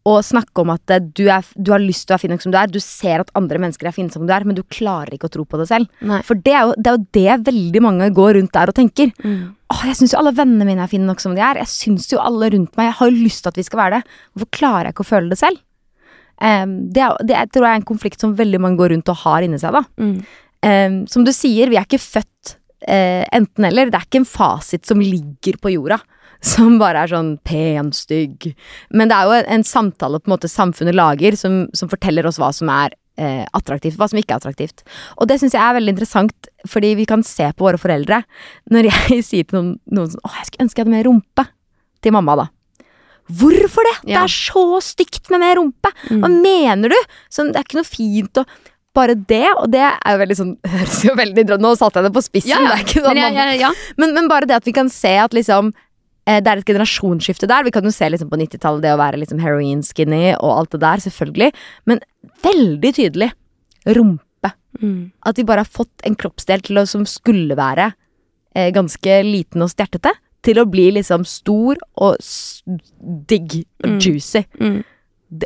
å snakke om at eh, du, er, du har lyst til å være fin nok som du er. Du ser at andre mennesker er fine som du er, men du klarer ikke å tro på det selv. Nei. For det er jo det, er jo det veldig mange går rundt der og tenker. Mm. Åh, jeg syns jo alle vennene mine er fine nok som de er. Jeg syns jo alle rundt meg Jeg har jo lyst til at vi skal være det. Hvorfor klarer jeg ikke å føle det selv? Um, det, er, det tror jeg er en konflikt som veldig mange går rundt og har inni seg. da Mm. Um, Som du sier, vi er ikke født uh, enten eller. Det er ikke en fasit som ligger på jorda. Som bare er sånn pen, stygg. Men det er jo en, en samtale på en måte samfunnet lager, som, som forteller oss hva som er eh, attraktivt, hva som ikke er attraktivt. Og det syns jeg er veldig interessant, fordi vi kan se på våre foreldre. Når jeg sier til noen, noen sånn 'Å, jeg skulle ønske jeg hadde mer rumpe', til mamma, da. Hvorfor det? Det er så stygt med mer rumpe! Hva mener du? Sånn, det er ikke noe fint å bare det, og det er jo veldig sånn Høres jo veldig Nå satte jeg det på spissen. Ja, Det er ikke sånn, Men, jeg, jeg, ja. men, men bare det at vi kan se at liksom det er et generasjonsskifte der. Vi kan jo se liksom på 90-tallet det å være liksom heroin-skinny og alt det der, selvfølgelig. Men veldig tydelig rumpe. Mm. At de bare har fått en kroppsdel til å, som skulle være eh, ganske liten og stjertete, til å bli liksom stor og digg og Mm. juicy. Mm.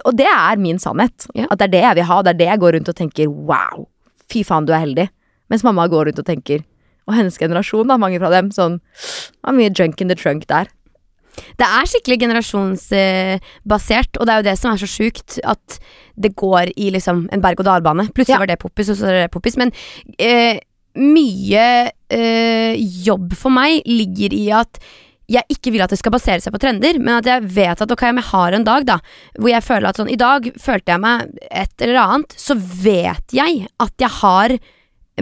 Og det er min sannhet. Ja. At det er det jeg vil ha. Det er det jeg går rundt og tenker wow, fy faen du er heldig. Mens mamma går rundt og tenker Og hennes generasjon, da, mange fra dem, sånn Har mye junk in the trunk der. Det er skikkelig generasjonsbasert, og det er jo det som er så sjukt. At det går i liksom en berg-og-dal-bane. Plutselig Ja. var det poppis, og så er det poppis. Men eh, mye eh, jobb for meg ligger i at jeg ikke vil at det skal basere seg på trender, men at jeg vet at ok, om jeg har en dag da hvor jeg føler at sånn I dag følte jeg meg et eller annet, så vet jeg at jeg har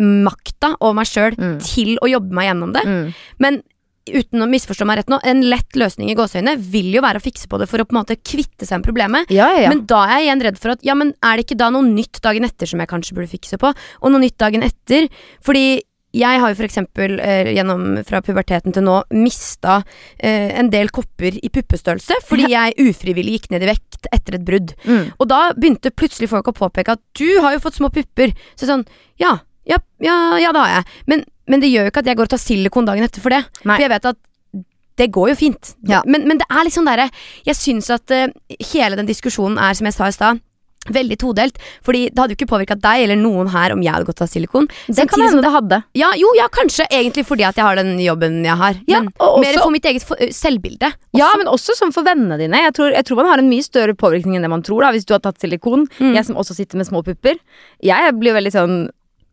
makta over meg sjøl Mm. til å jobbe meg gjennom det. Mm. Men uten å misforstå meg rett nå, en lett løsning i gåseøynene vil jo være å fikse på det for å på en måte kvitte seg med problemet. Ja, ja, ja. Men da er jeg igjen redd for at ja, men er det ikke da noe nytt dagen etter som jeg kanskje burde fikse på? Og noe nytt dagen etter? Fordi jeg har jo eksempel eh, gjennom fra puberteten til nå mista eh, en del kopper i puppestørrelse fordi jeg ufrivillig gikk ned i vekt etter et brudd. mm. Og da begynte plutselig folk å påpeke at du har jo fått små pupper. Så sånn, ja, ja, ja, ja det har jeg. Men, men det gjør jo ikke at jeg går og tar silikon dagen etter for det. Nei. For jeg vet at det går jo fint. Ja. Men, men det er liksom sånn derre Jeg syns at uh, hele den diskusjonen er, som jeg sa i stad, veldig todelt. Fordi det hadde jo ikke påvirka deg eller noen her om jeg hadde gått av silikon. Det kan hende det hadde. ja, jo, ja, kanskje egentlig fordi at jeg har den jobben jeg har. Ja, men og mer for mitt eget selvbilde. Ja, men også som for vennene dine. Jeg tror, jeg tror man har en mye større påvirkning enn det man tror. da Hvis du har tatt silikon. Mm. Jeg som også sitter med små pupper. Jeg blir veldig sånn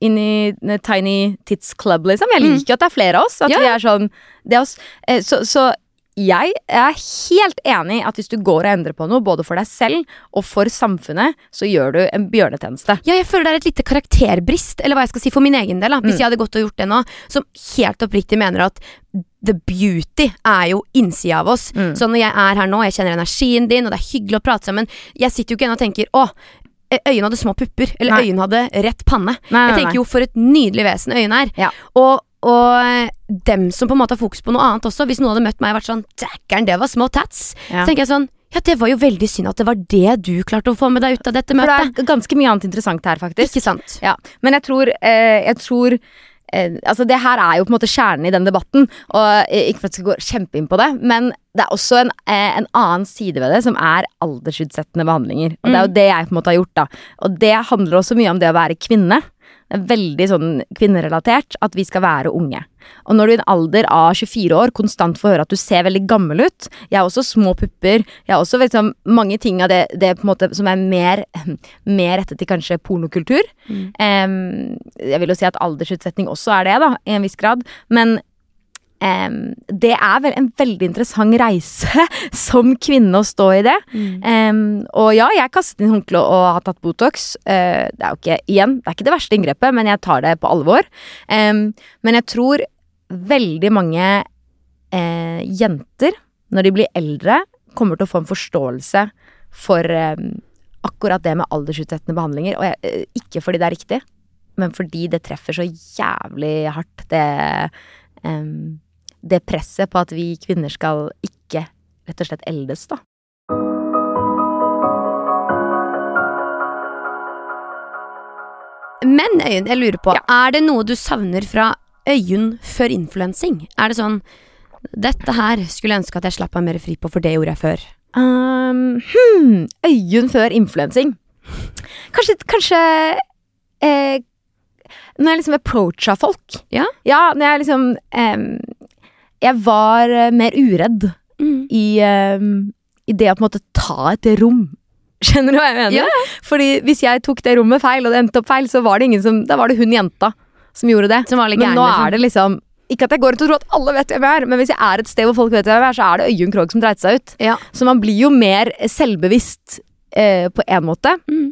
inn i the tiny tits club, liksom. Jeg Mm. liker jo at det er flere av oss. At Ja. vi er sånn det er oss. Eh, Så, så jeg er helt enig i at hvis du går og endrer på noe, både for deg selv og for samfunnet, så gjør du en bjørnetjeneste. Ja, jeg føler det er et lite karakterbrist, eller hva jeg skal si, for min egen del. Da. Hvis Mm. jeg hadde gått og gjort det nå, som helt oppriktig mener at the beauty er jo innsida av oss. Mm. Så når jeg er her nå, jeg kjenner energien din, og det er hyggelig å prate sammen Jeg sitter jo ikke ennå og tenker å, Øyunn hadde små pupper, eller Nei. Øyunn hadde rett panne. Nei, Jeg tenker jo for et nydelig vesen øynene er. Ja. Og, og dem som på en måte har fokus på noe annet også. Hvis noen hadde møtt meg og vært sånn Dækkeren, det var små tats. Ja. Så tenker jeg sånn Ja, det var jo veldig synd at det var det du klarte å få med deg ut av dette møtet. For det er ganske mye annet interessant her, faktisk. Ikke sant? Ja, men jeg tror, eh, jeg tror eh, Altså Det her er jo på en måte kjernen i den debatten, og eh, ikke for at jeg skal gå kjempeinn på det, men det er også en, eh, en annen side ved det, som er aldersutsettende behandlinger. Og det er jo det jeg på en måte har gjort, da. Og det handler også mye om det å være kvinne. Veldig sånn kvinnerelatert at vi skal være unge. Og når du i en alder av 24 år konstant får høre at du ser veldig gammel ut Jeg har også små pupper. Jeg har også liksom mange ting av det, det på en måte som er mer, mer rettet til kanskje pornokultur. Mm. Um, jeg vil jo si at aldersutsetning også er det, da, i en viss grad. Men em, det er vel en veldig interessant reise som kvinne å stå i det. Mm. Um, og ja, jeg kastet inn håndkleet og har tatt Botox. Uh, det er jo ikke igjen, det er ikke det verste inngrepet, men jeg tar det på alvor. Um, men jeg tror veldig mange uh, jenter, når de blir eldre, kommer til å få en forståelse for akkurat det med aldersutsettende behandlinger. Og jeg, uh, ikke fordi det er riktig, men fordi det treffer så jævlig hardt. Det, em, det presset på at vi kvinner skal ikke rett og slett eldes, da. Men Øyunn, jeg lurer på, Ja. er det noe du savner fra Øyunn før influensing? Er det sånn Dette her skulle jeg ønske at jeg slapp meg mer fri på, for det gjorde jeg før. Um, hmm, Øyunn før influensing. Kanskje, kanskje eh, Når jeg liksom approacha folk. Ja? Ja, når jeg liksom em, Jeg var eh, mer uredd Mm. i, um, i det å på en måte ta et rom. Skjønner du hva jeg mener? Yeah. Fordi hvis jeg tok det rommet feil, og det endte opp feil, så var det ingen som Da var det hun jenta som gjorde det. Som var litt Men nå liksom. er det liksom Ikke at jeg går rundt og tror at alle vet hvem jeg er, men hvis jeg er et sted hvor folk vet hvem jeg er, så er det Øyunn Krogh som dreit seg ut. Ja. Så man blir jo mer selvbevisst eh, på en måte. Mm.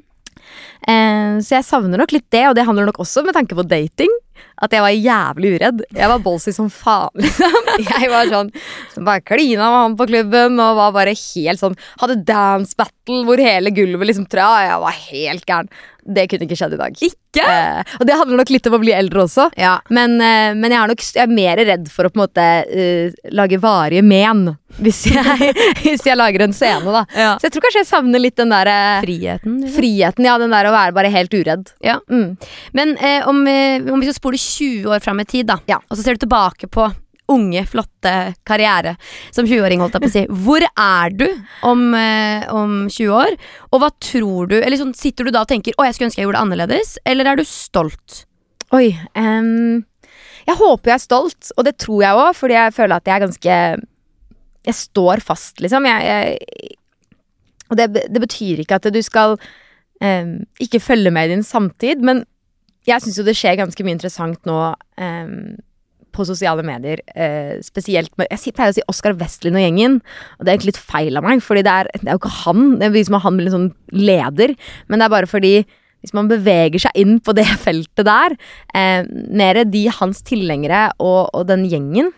Eh, så jeg savner nok litt det, og det handler nok også med tanke på dating. At jeg var jævlig uredd. Jeg var ballsy som faen, liksom. Jeg var sånn som bare klina med han på klubben og var bare helt sånn Hadde dance battle hvor hele gulvet liksom trø. jeg, var helt gæren. Det kunne ikke skjedd i dag. Ikke? Eh, og det handler nok litt om å bli eldre også. Ja. Men, eh, men jeg, er nok, jeg er mer redd for å på en måte uh, lage varige men hvis jeg, hvis jeg lager en scene, da. ja. Så jeg tror kanskje jeg savner litt den der eh, Friheten. liksom. friheten, ja. Den der å være bare helt uredd. Ja. Mm. Men eh, om, eh, om vi skal spole 20 år fram i tid, da, Ja. og så ser du tilbake på unge, flotte karriere som 20-åring, holdt jeg på å si. Hvor er du om, eh, om 20 år? Og hva tror du Eller sånn, Sitter du da og tenker 'Å, jeg skulle ønske jeg gjorde det annerledes', eller er du stolt? Oi. Um, jeg håper jeg er stolt, og det tror jeg òg, fordi jeg føler at jeg er ganske Jeg står fast, liksom. Jeg, jeg, og det, det betyr ikke at du skal ehm, ikke følge med i din samtid, men jeg syns jo det skjer ganske mye interessant nå um, på sosiale medier. eh, spesielt med Jeg pleier å si Oskar Westlin og gjengen, og det er egentlig litt feil av meg, fordi det er, det er jo ikke han. Det er liksom han blir en sånn leder, men det er bare fordi hvis man beveger seg inn på det feltet der, eh, mer de hans tilhengere og, og den gjengen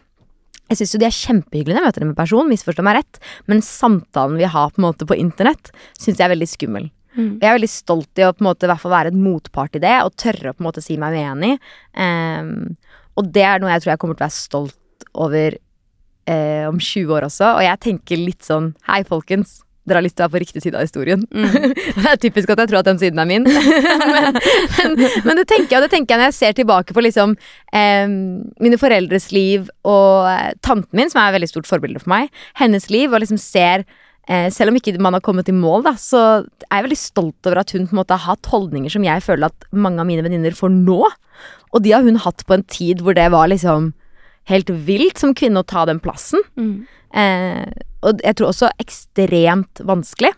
Jeg syns jo de er kjempehyggelige når jeg møter dem i person, misforstå meg rett, men samtalen vi har på en måte på internett, syns jeg er veldig skummel. Jeg er veldig stolt i å på en måte hvert fall være en motpart i det, og tørre å på en måte si meg uenig. Um, og det er noe jeg tror jeg kommer til å være stolt over uh, om 20 år også. Og jeg tenker litt sånn Hei, folkens. Dere har lyst til å være på riktig side av historien. det er typisk at jeg tror at den siden er min. men, men, men det tenker jeg, og det tenker jeg når jeg ser tilbake på liksom eh, mine foreldres liv og eh, tanten min, som er et veldig stort forbilde for meg. Hennes liv, og liksom ser Selv om ikke man har kommet i mål, da, så er jeg veldig stolt over at hun på en måte har hatt holdninger som jeg føler at mange av mine venninner får nå. Og de har hun hatt på en tid hvor det var liksom helt vilt som kvinne å ta den plassen. Mm. Eh, og jeg tror også ekstremt vanskelig.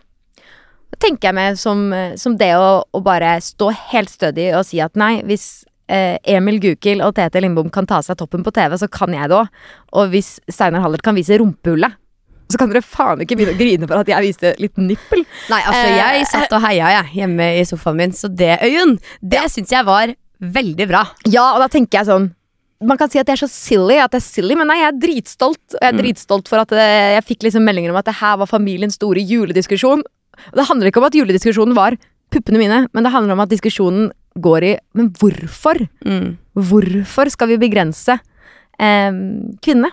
Da tenker jeg meg som, eh, som det å, å bare stå helt stødig og si at nei, hvis eh, Emil Gukild og Tete Lindbom kan ta seg toppen på TV, så kan jeg det òg. Og hvis Steinar Hallert kan vise rumpehullet, så kan dere faen ikke begynne å grine for at jeg viste litt nippel. Nei, altså, Eh, jeg satt og heia, jeg, hjemme i sofaen min, så det, Øyunn, det Ja. syns jeg var veldig bra. Ja, og da tenker jeg sånn man kan si at jeg er så silly, at det er silly, men nei, jeg er dritstolt. Jeg er Mm. dritstolt for at eh, jeg fikk liksom meldinger om at det her var familiens store julediskusjon. Det handler ikke om at julediskusjonen var puppene mine, men det handler om at diskusjonen går i Men hvorfor? Mm. Hvorfor skal vi begrense eh, kvinnene?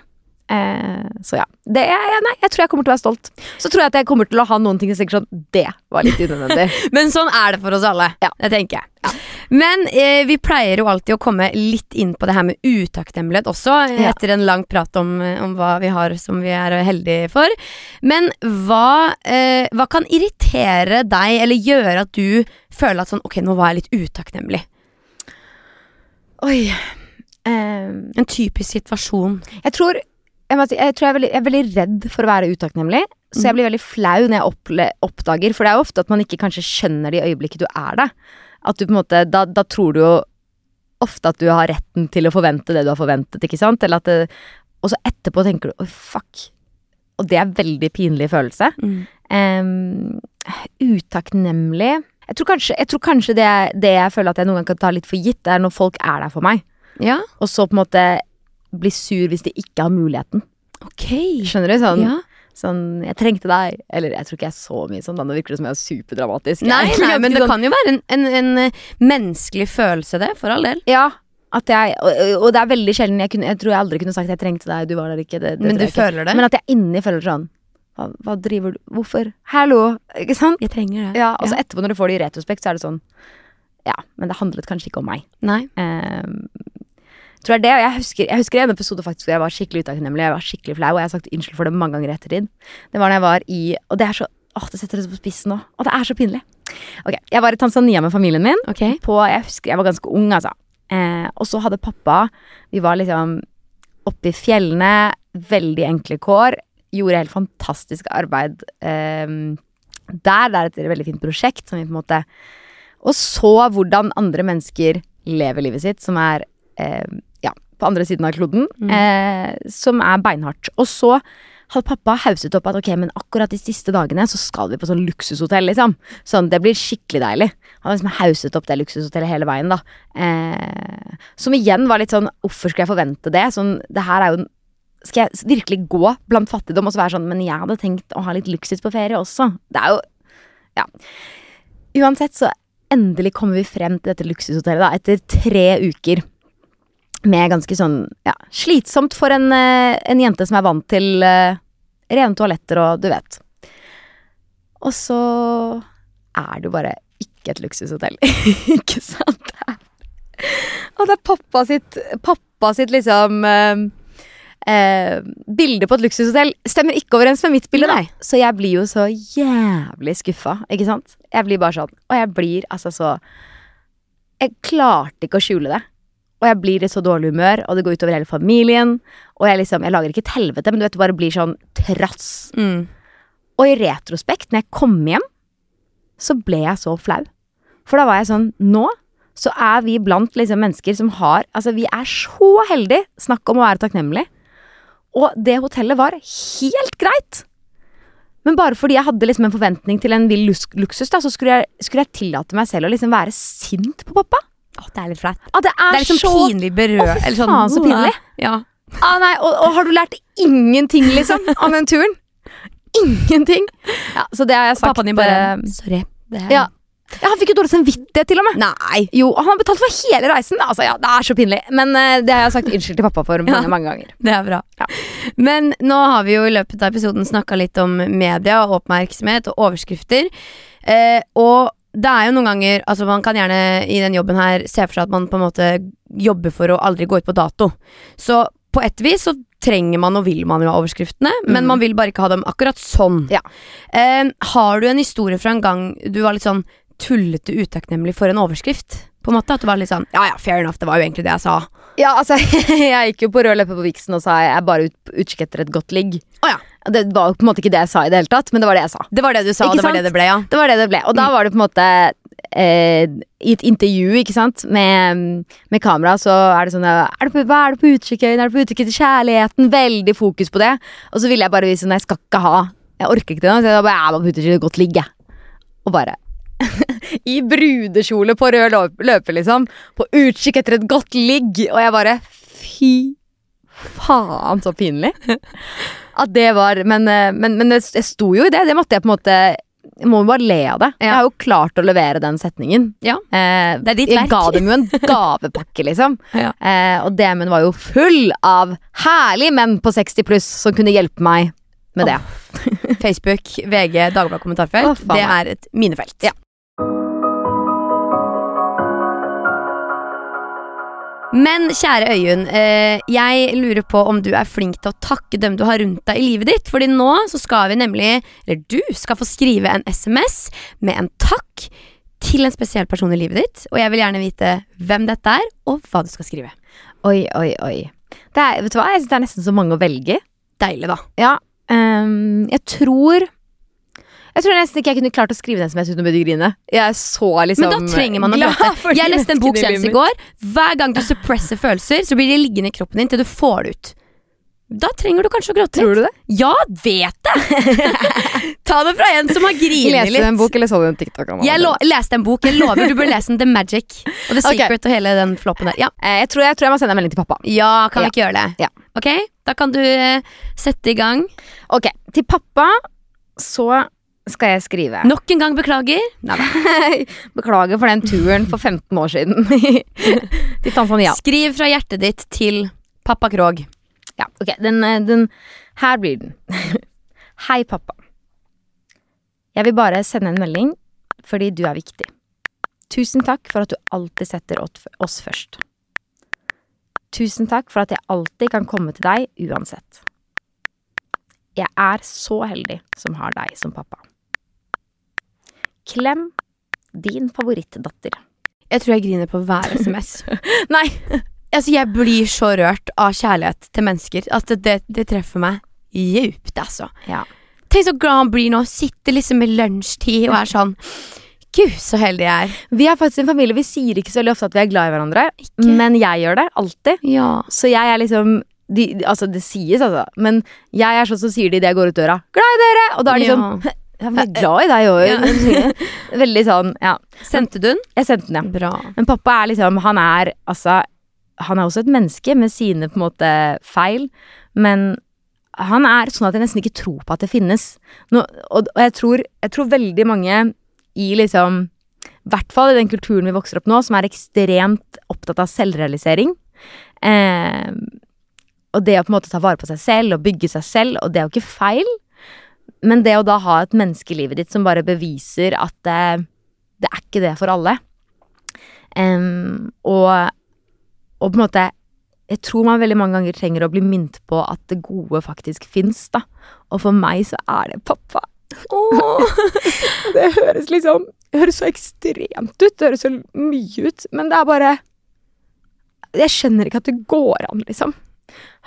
Eh, så ja. Det ja, nei, jeg tror jeg kommer til å være stolt. Så tror jeg at jeg kommer til å ha noen ting som tenker sånn Det var litt unødvendig. Men sånn er det for oss alle. Ja. Det tenker jeg. Men eh, vi pleier jo alltid å komme litt inn på det her med utakknemlighet også, eh, Ja. etter en lang prat om, eh, om hva vi har som vi er heldige for. Men hva, eh, hva kan irritere deg, eller gjøre at du føler at sånn Ok, nå var jeg litt utakknemlig. Oi. Um, En typisk situasjon. Jeg tror jeg, si, jeg, tror jeg, er veldig, jeg er veldig redd for å være utakknemlig. Så jeg blir veldig flau når jeg oppdager For det er jo ofte at man ikke kanskje skjønner det i øyeblikket du er det. At du på en måte Da, da tror du jo ofte at du har retten til å forvente det du har forventet, ikke sant? Eller at det, Og så etterpå tenker du oi, fuck. Og det er en veldig pinlig følelse. Em, utakknemlig jeg tror, kanskje, jeg tror kanskje det, det jeg føler at jeg noen gang kan ta litt for gitt, det er når folk er der for meg, Ja, og så på en måte bli sur hvis de ikke har muligheten. ok. Skjønner du? Sånn, Ja. sånn 'jeg trengte deg', eller jeg tror ikke jeg er så mye sånn, da virker det som jeg er superdramatisk. Nei, Nei, nei, men det sånn- kan jo være en, en, en eh, menneskelig følelse, det, for all del. Ja, at jeg, og, og det er veldig sjelden jeg, kunne, jeg tror jeg aldri kunne sagt 'jeg trengte deg', du var der ikke. Det, det Men du ikke. føler det? Men at jeg inni føler sånn hva, hva driver du Hvorfor? Hallo! Ikke sant? jeg trenger det. Ja, og så etterpå når du får det i retrospekt, så er det sånn Ja, men det handlet kanskje ikke om meg. Nei. Ehm, tror jeg det, og jeg husker, jeg husker en episode faktisk hvor jeg var skikkelig utakknemlig. Jeg var skikkelig flau, og jeg har sagt unnskyld for det mange ganger etter ettertid. Det var når jeg var i Og det er så Åh, det setter det på spissen nå. Og det er så pinlig. Ok, Jeg var i Tanzania med familien min. Okay. På, jeg husker jeg var ganske ung, altså. Eh, og så hadde pappa Vi var liksom oppe i fjellene, veldig enkle kår. Gjorde helt fantastisk arbeid eh, der. Det er et veldig fint prosjekt som vi på en måte Og så hvordan andre mennesker lever livet sitt, som er eh, på andre siden av kloden. Mm. Eh, som er beinhardt. Og så hadde pappa hauset opp at ok, men akkurat de siste dagene så skal vi på sånn luksushotell, liksom. Sånn, det blir skikkelig deilig. Han har liksom hauset opp det luksushotellet hele veien, da. Eh, som igjen var litt sånn, hvorfor skulle jeg forvente det? Sånn, det her er jo Skal jeg virkelig gå blant fattigdom og så være sånn, men jeg hadde tenkt å ha litt luksus på ferie også. Det er jo Ja. Uansett, så endelig kommer vi frem til dette luksushotellet, da, etter tre uker med ganske sånn ja, slitsomt for en, eh, en jente som er vant til uh, rene toaletter og du vet. Og så er det jo bare ikke et luksushotell, ikke sant? Og det er pappa sitt, pappa sitt liksom uh, uh, Bilde på et luksushotell stemmer ikke overens med mitt bilde. Nei. Så jeg blir jo så jævlig skuffa, ikke sant? Jeg blir bare sånn. Og jeg blir altså så Jeg klarte ikke å skjule det. Og jeg blir i så dårlig humør, og det går utover hele familien. Og jeg liksom, jeg lager ikke et helvete, men du vet, det bare blir sånn trass. Mm. Og i retrospekt, når jeg kom hjem, så ble jeg så flau. For da var jeg sånn Nå så er vi blant liksom mennesker som har Altså, vi er så heldige. Snakk om å være takknemlig. Og det hotellet var helt greit. Men bare fordi jeg hadde liksom en forventning til en vill luksus, da, så skulle jeg, skulle jeg tillate meg selv å liksom være sint på pappa. Åh, det er litt flaut. Ah, det er, Det er liksom så pinlig berørt. Å, fy faen, så pinlig. Ja. ah, nei, og, og har du lært ingenting, liksom, av den turen? Ingenting. Ja, så det har jeg sagt. Pappaen din bare eh, Sorry. Det Ja. Ja, han fikk jo dårlig samvittighet, til og med. Nei. Jo, han har betalt for hele reisen. Altså, ja, Det er så pinlig. Men uh, det har jeg sagt unnskyld til pappa for mange, Ja. mange ganger. Det er bra. Ja. Men nå har vi jo i løpet av episoden snakka litt om media og oppmerksomhet og overskrifter. Uh, og det er jo noen ganger Altså Man kan gjerne i den jobben her se for seg at man på en måte jobber for å aldri gå ut på dato. Så på et vis så trenger man og vil man jo ha overskriftene, men Mm. man vil bare ikke ha dem akkurat sånn. Ja. Eh, har du en historie fra en gang du var litt sånn tullete utakknemlig for en overskrift? På en måte At du var litt sånn Ja ja, fair enough, det var jo egentlig det jeg sa. Ja, altså, jeg gikk jo på rød løper på Vixen og sa jeg er bare ut, utkikk etter et godt ligg. Oh, ja. Det var jo på en måte ikke det jeg sa i det hele tatt, men det var det jeg sa. Det var det du sa, og det var det det ble, ja. Det var det det ble. Og da var det på en måte eh, I et intervju, ikke sant, med, med kamera, så er det sånn er det på, Hva er det på etter? Er det på utkikk etter kjærligheten? Veldig fokus på det. Og så ville jeg bare vise sånn Jeg skal ikke ha Jeg orker ikke det nå. Så jeg bare, jeg bare på utkikk etter et godt ligge. Og bare I brudekjole på rød løp- løper, liksom. På utkikk etter et godt ligg. Og jeg bare Fy faen, så pinlig. At det var Men, eh, men, men det, jeg sto jo i det. Det måtte jeg på en måte Jeg må bare le av det. Jeg har jo klart å levere den setningen. Ja, Eh, det er ditt verk. jeg ga dem jo en gavepakke, liksom. Ja. Eh, og DM-en var jo full av herlige menn på 60 pluss som kunne hjelpe meg med det. Facebook, VG, Dagbladet kommentarfelt. Oh, det er et minefelt. Ja. Men kjære Øyunn, eh, jeg lurer på om du er flink til å takke dem du har rundt deg i livet ditt. Fordi nå så skal vi nemlig, eller du skal få skrive en SMS med en takk til en spesiell person i livet ditt. Og jeg vil gjerne vite hvem dette er, og hva du skal skrive. Oi, oi, oi. Det er, vet du hva? Jeg synes det er nesten så mange å velge. Deilig, da. Ja, Um, jeg tror Jeg tror nesten ikke jeg kunne klart å skrive den SMS uten å begynne å grine. Jeg er så liksom Men da trenger man å prate. Jeg leste en bok senest i går. Hver gang du suppresser følelser, så blir de liggende i kroppen din til du får det ut. Da trenger du kanskje å gråte Tror du det? Ja, vet det! Ta det fra en som har grinet Leste du en bok, eller så du en TikTok? Jeg leste en bok. Jeg lover, du burde lese den. The Magic og The Secret Secret og hele den floppen der. Ja, Eh, jeg, tror, jeg tror jeg må sende en melding til pappa. ja kan vi Ja. ikke gjøre det? Ja. Ok, da kan du uh, sette i gang. Ok, til pappa så skal jeg skrive. Nok en gang beklager. Nei. Beklager for den turen for 15 år siden til Tanzania. Skriv fra hjertet ditt til pappa Krog. Ja, ok, den, eh, den Her blir den. Hei, pappa. Jeg vil bare sende en melding fordi du er viktig. Tusen takk for at du alltid setter oss først. Tusen takk for at jeg alltid kan komme til deg uansett. Jeg er så heldig som har deg som pappa. Klem din favorittdatter. Jeg tror jeg griner på hver SMS. Nei! Altså, jeg blir så rørt av kjærlighet til mennesker at det, det treffer meg djupt, altså. Ja. Tenk så glad han blir nå. Sitter liksom i lunsjtid og er sånn Gud, så heldig jeg er. Vi er faktisk en familie. Vi sier ikke så veldig ofte at vi er glad i hverandre, Ikke? men jeg gjør det alltid. Ja. Så jeg er liksom de, de, Altså, det sies, altså. Men jeg er sånn som sier de idet jeg går ut døra. 'Glad i dere!' Og da er de sånn Jeg er veldig glad i deg òg. Veldig sånn, ja. Sendte du den? Jeg sendte den, ja. Bra. Men pappa er liksom Han er altså Han er også et menneske med sine på en måte feil, men han er sånn at jeg nesten ikke tror på at det finnes. Nå, og, og jeg, tror, jeg tror veldig mange i liksom I hvert fall i den kulturen vi vokser opp nå, som er ekstremt opptatt av selvrealisering. Eh, og det å på en måte ta vare på seg selv og bygge seg selv, og det er jo ikke feil. Men det å da ha et menneske i livet ditt som bare beviser at det, det er ikke det for alle. um, og, og på en måte Jeg tror man veldig mange ganger trenger å bli minnet på at det gode faktisk fins, da. Og for meg så er det pappa. det høres liksom Det høres så ekstremt ut. Det høres så mye ut. Men det er bare Jeg skjønner ikke at det går an, liksom.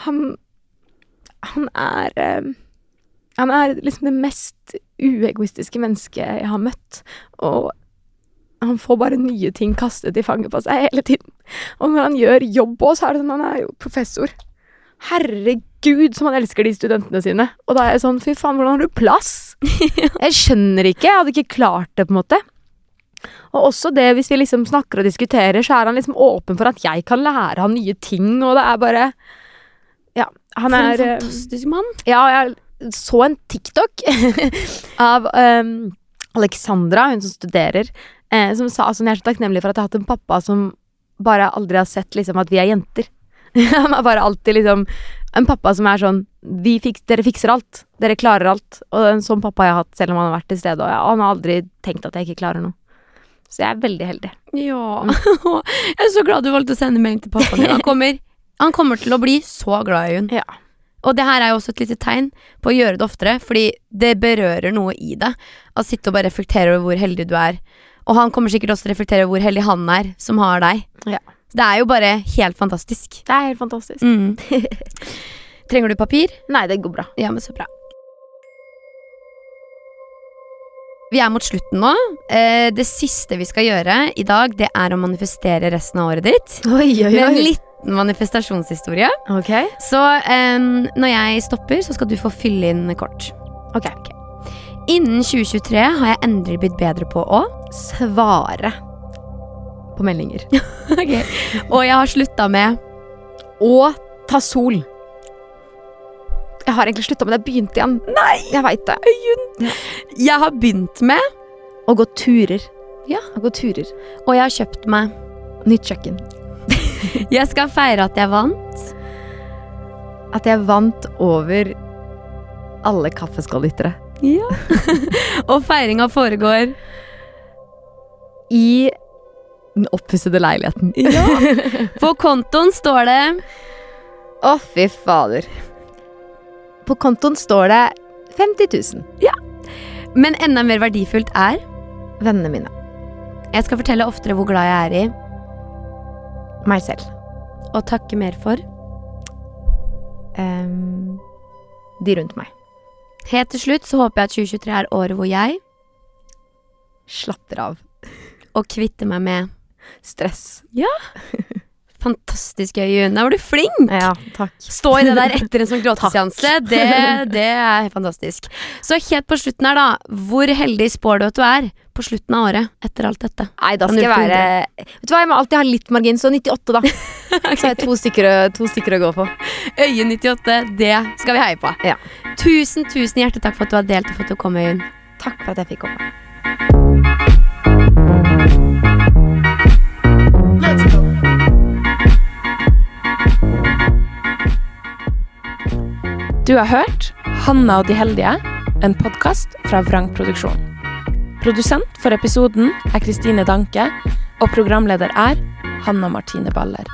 Han Han er eh, Han er liksom det mest uegoistiske mennesket jeg har møtt. Og han får bare nye ting kastet i fanget på seg hele tiden. Og når han gjør jobb òg, så er det sånn Han er jo professor. Herregud, som han elsker de studentene sine. Og da er jeg sånn, fy faen, hvordan har du plass? Jeg skjønner ikke. Jeg hadde ikke klart det, på en måte. Og også det, hvis vi liksom snakker og diskuterer, så er han liksom åpen for at jeg kan lære han nye ting, og det er bare Ja, han For en er eh, fantastisk mann. ja, jeg så en TikTok av um, Alexandra, hun som studerer, eh, som sa altså, hun er så takknemlig for at jeg har hatt en pappa som bare aldri har sett liksom, at vi er jenter. Han er bare alltid liksom en pappa som er sånn vi fik, Dere fikser alt. Dere klarer alt. Og en sånn pappa jeg har hatt, selv om han har vært til stede. Og jeg, han har aldri tenkt at jeg ikke klarer noe. Så jeg er veldig heldig. Ja. Jeg er så glad du valgte å sende melding til pappaen din. Han kommer, han kommer til å bli så glad i henne. Ja. Og det her er jo også et lite tegn på å gjøre det oftere, fordi det berører noe i deg. Å sitte og bare reflektere over hvor heldig du er. Og han kommer sikkert også til å reflektere over hvor heldig han er som har deg. Ja. Det er jo bare helt fantastisk. Det er helt fantastisk. Mm. Trenger du papir? Nei, det går bra. Ja, men så bra. Vi er mot slutten nå. Eh, det siste vi skal gjøre i dag, det er å manifestere resten av året ditt. Oi, oi, Med en liten manifestasjonshistorie. Okay. Så um, når jeg stopper, så skal du få fylle inn kort. Ok. Innen 2023 har jeg endelig blitt bedre på å Svare på meldinger. Og jeg har slutta med å ta sol. Jeg har egentlig slutta, men jeg begynte igjen. Nei! Jeg veit det. Jeg har begynt med, Å gå turer. Ja. Å gå turer. og jeg har kjøpt meg Nytt kjøkken. Jeg skal feire at jeg vant. At jeg vant over alle kaffeskållyttere. Ja. og feiringa foregår I den oppussede leiligheten. Ja. På kontoen står det Å, fy fader. På kontoen står det 50 000. Ja. Men enda mer verdifullt er Vennene mine. Jeg skal fortelle oftere hvor glad jeg er i, Meg selv. og takke mer for. Um, de rundt meg. Helt til slutt så håper jeg at 2023 er året hvor jeg Slapper av. og kvitter meg med Stress. fantastiske Øyunn. Der var du flink! Ja, takk. Stå i det der etter en sånn gråteseanse, det, det er fantastisk. Så helt på slutten her, da. Hvor heldig spår du at du er på slutten av året etter alt dette? Nei, da skal jeg være Vet du hva, jeg må alltid ha litt margin, så 98, da. Så har jeg to stykker, å- to stykker å gå på. Øye 98, det skal vi heie på. Ja. Tusen, tusen hjertelig takk for at du har delt og for at du kom, Øyunn. Takk for at jeg fikk komme. Du har hørt Hanna og de heldige, en podkast fra Vrang Produksjon. Produsent for episoden er Kristine Danke, og programleder er Hanna Martine Baller.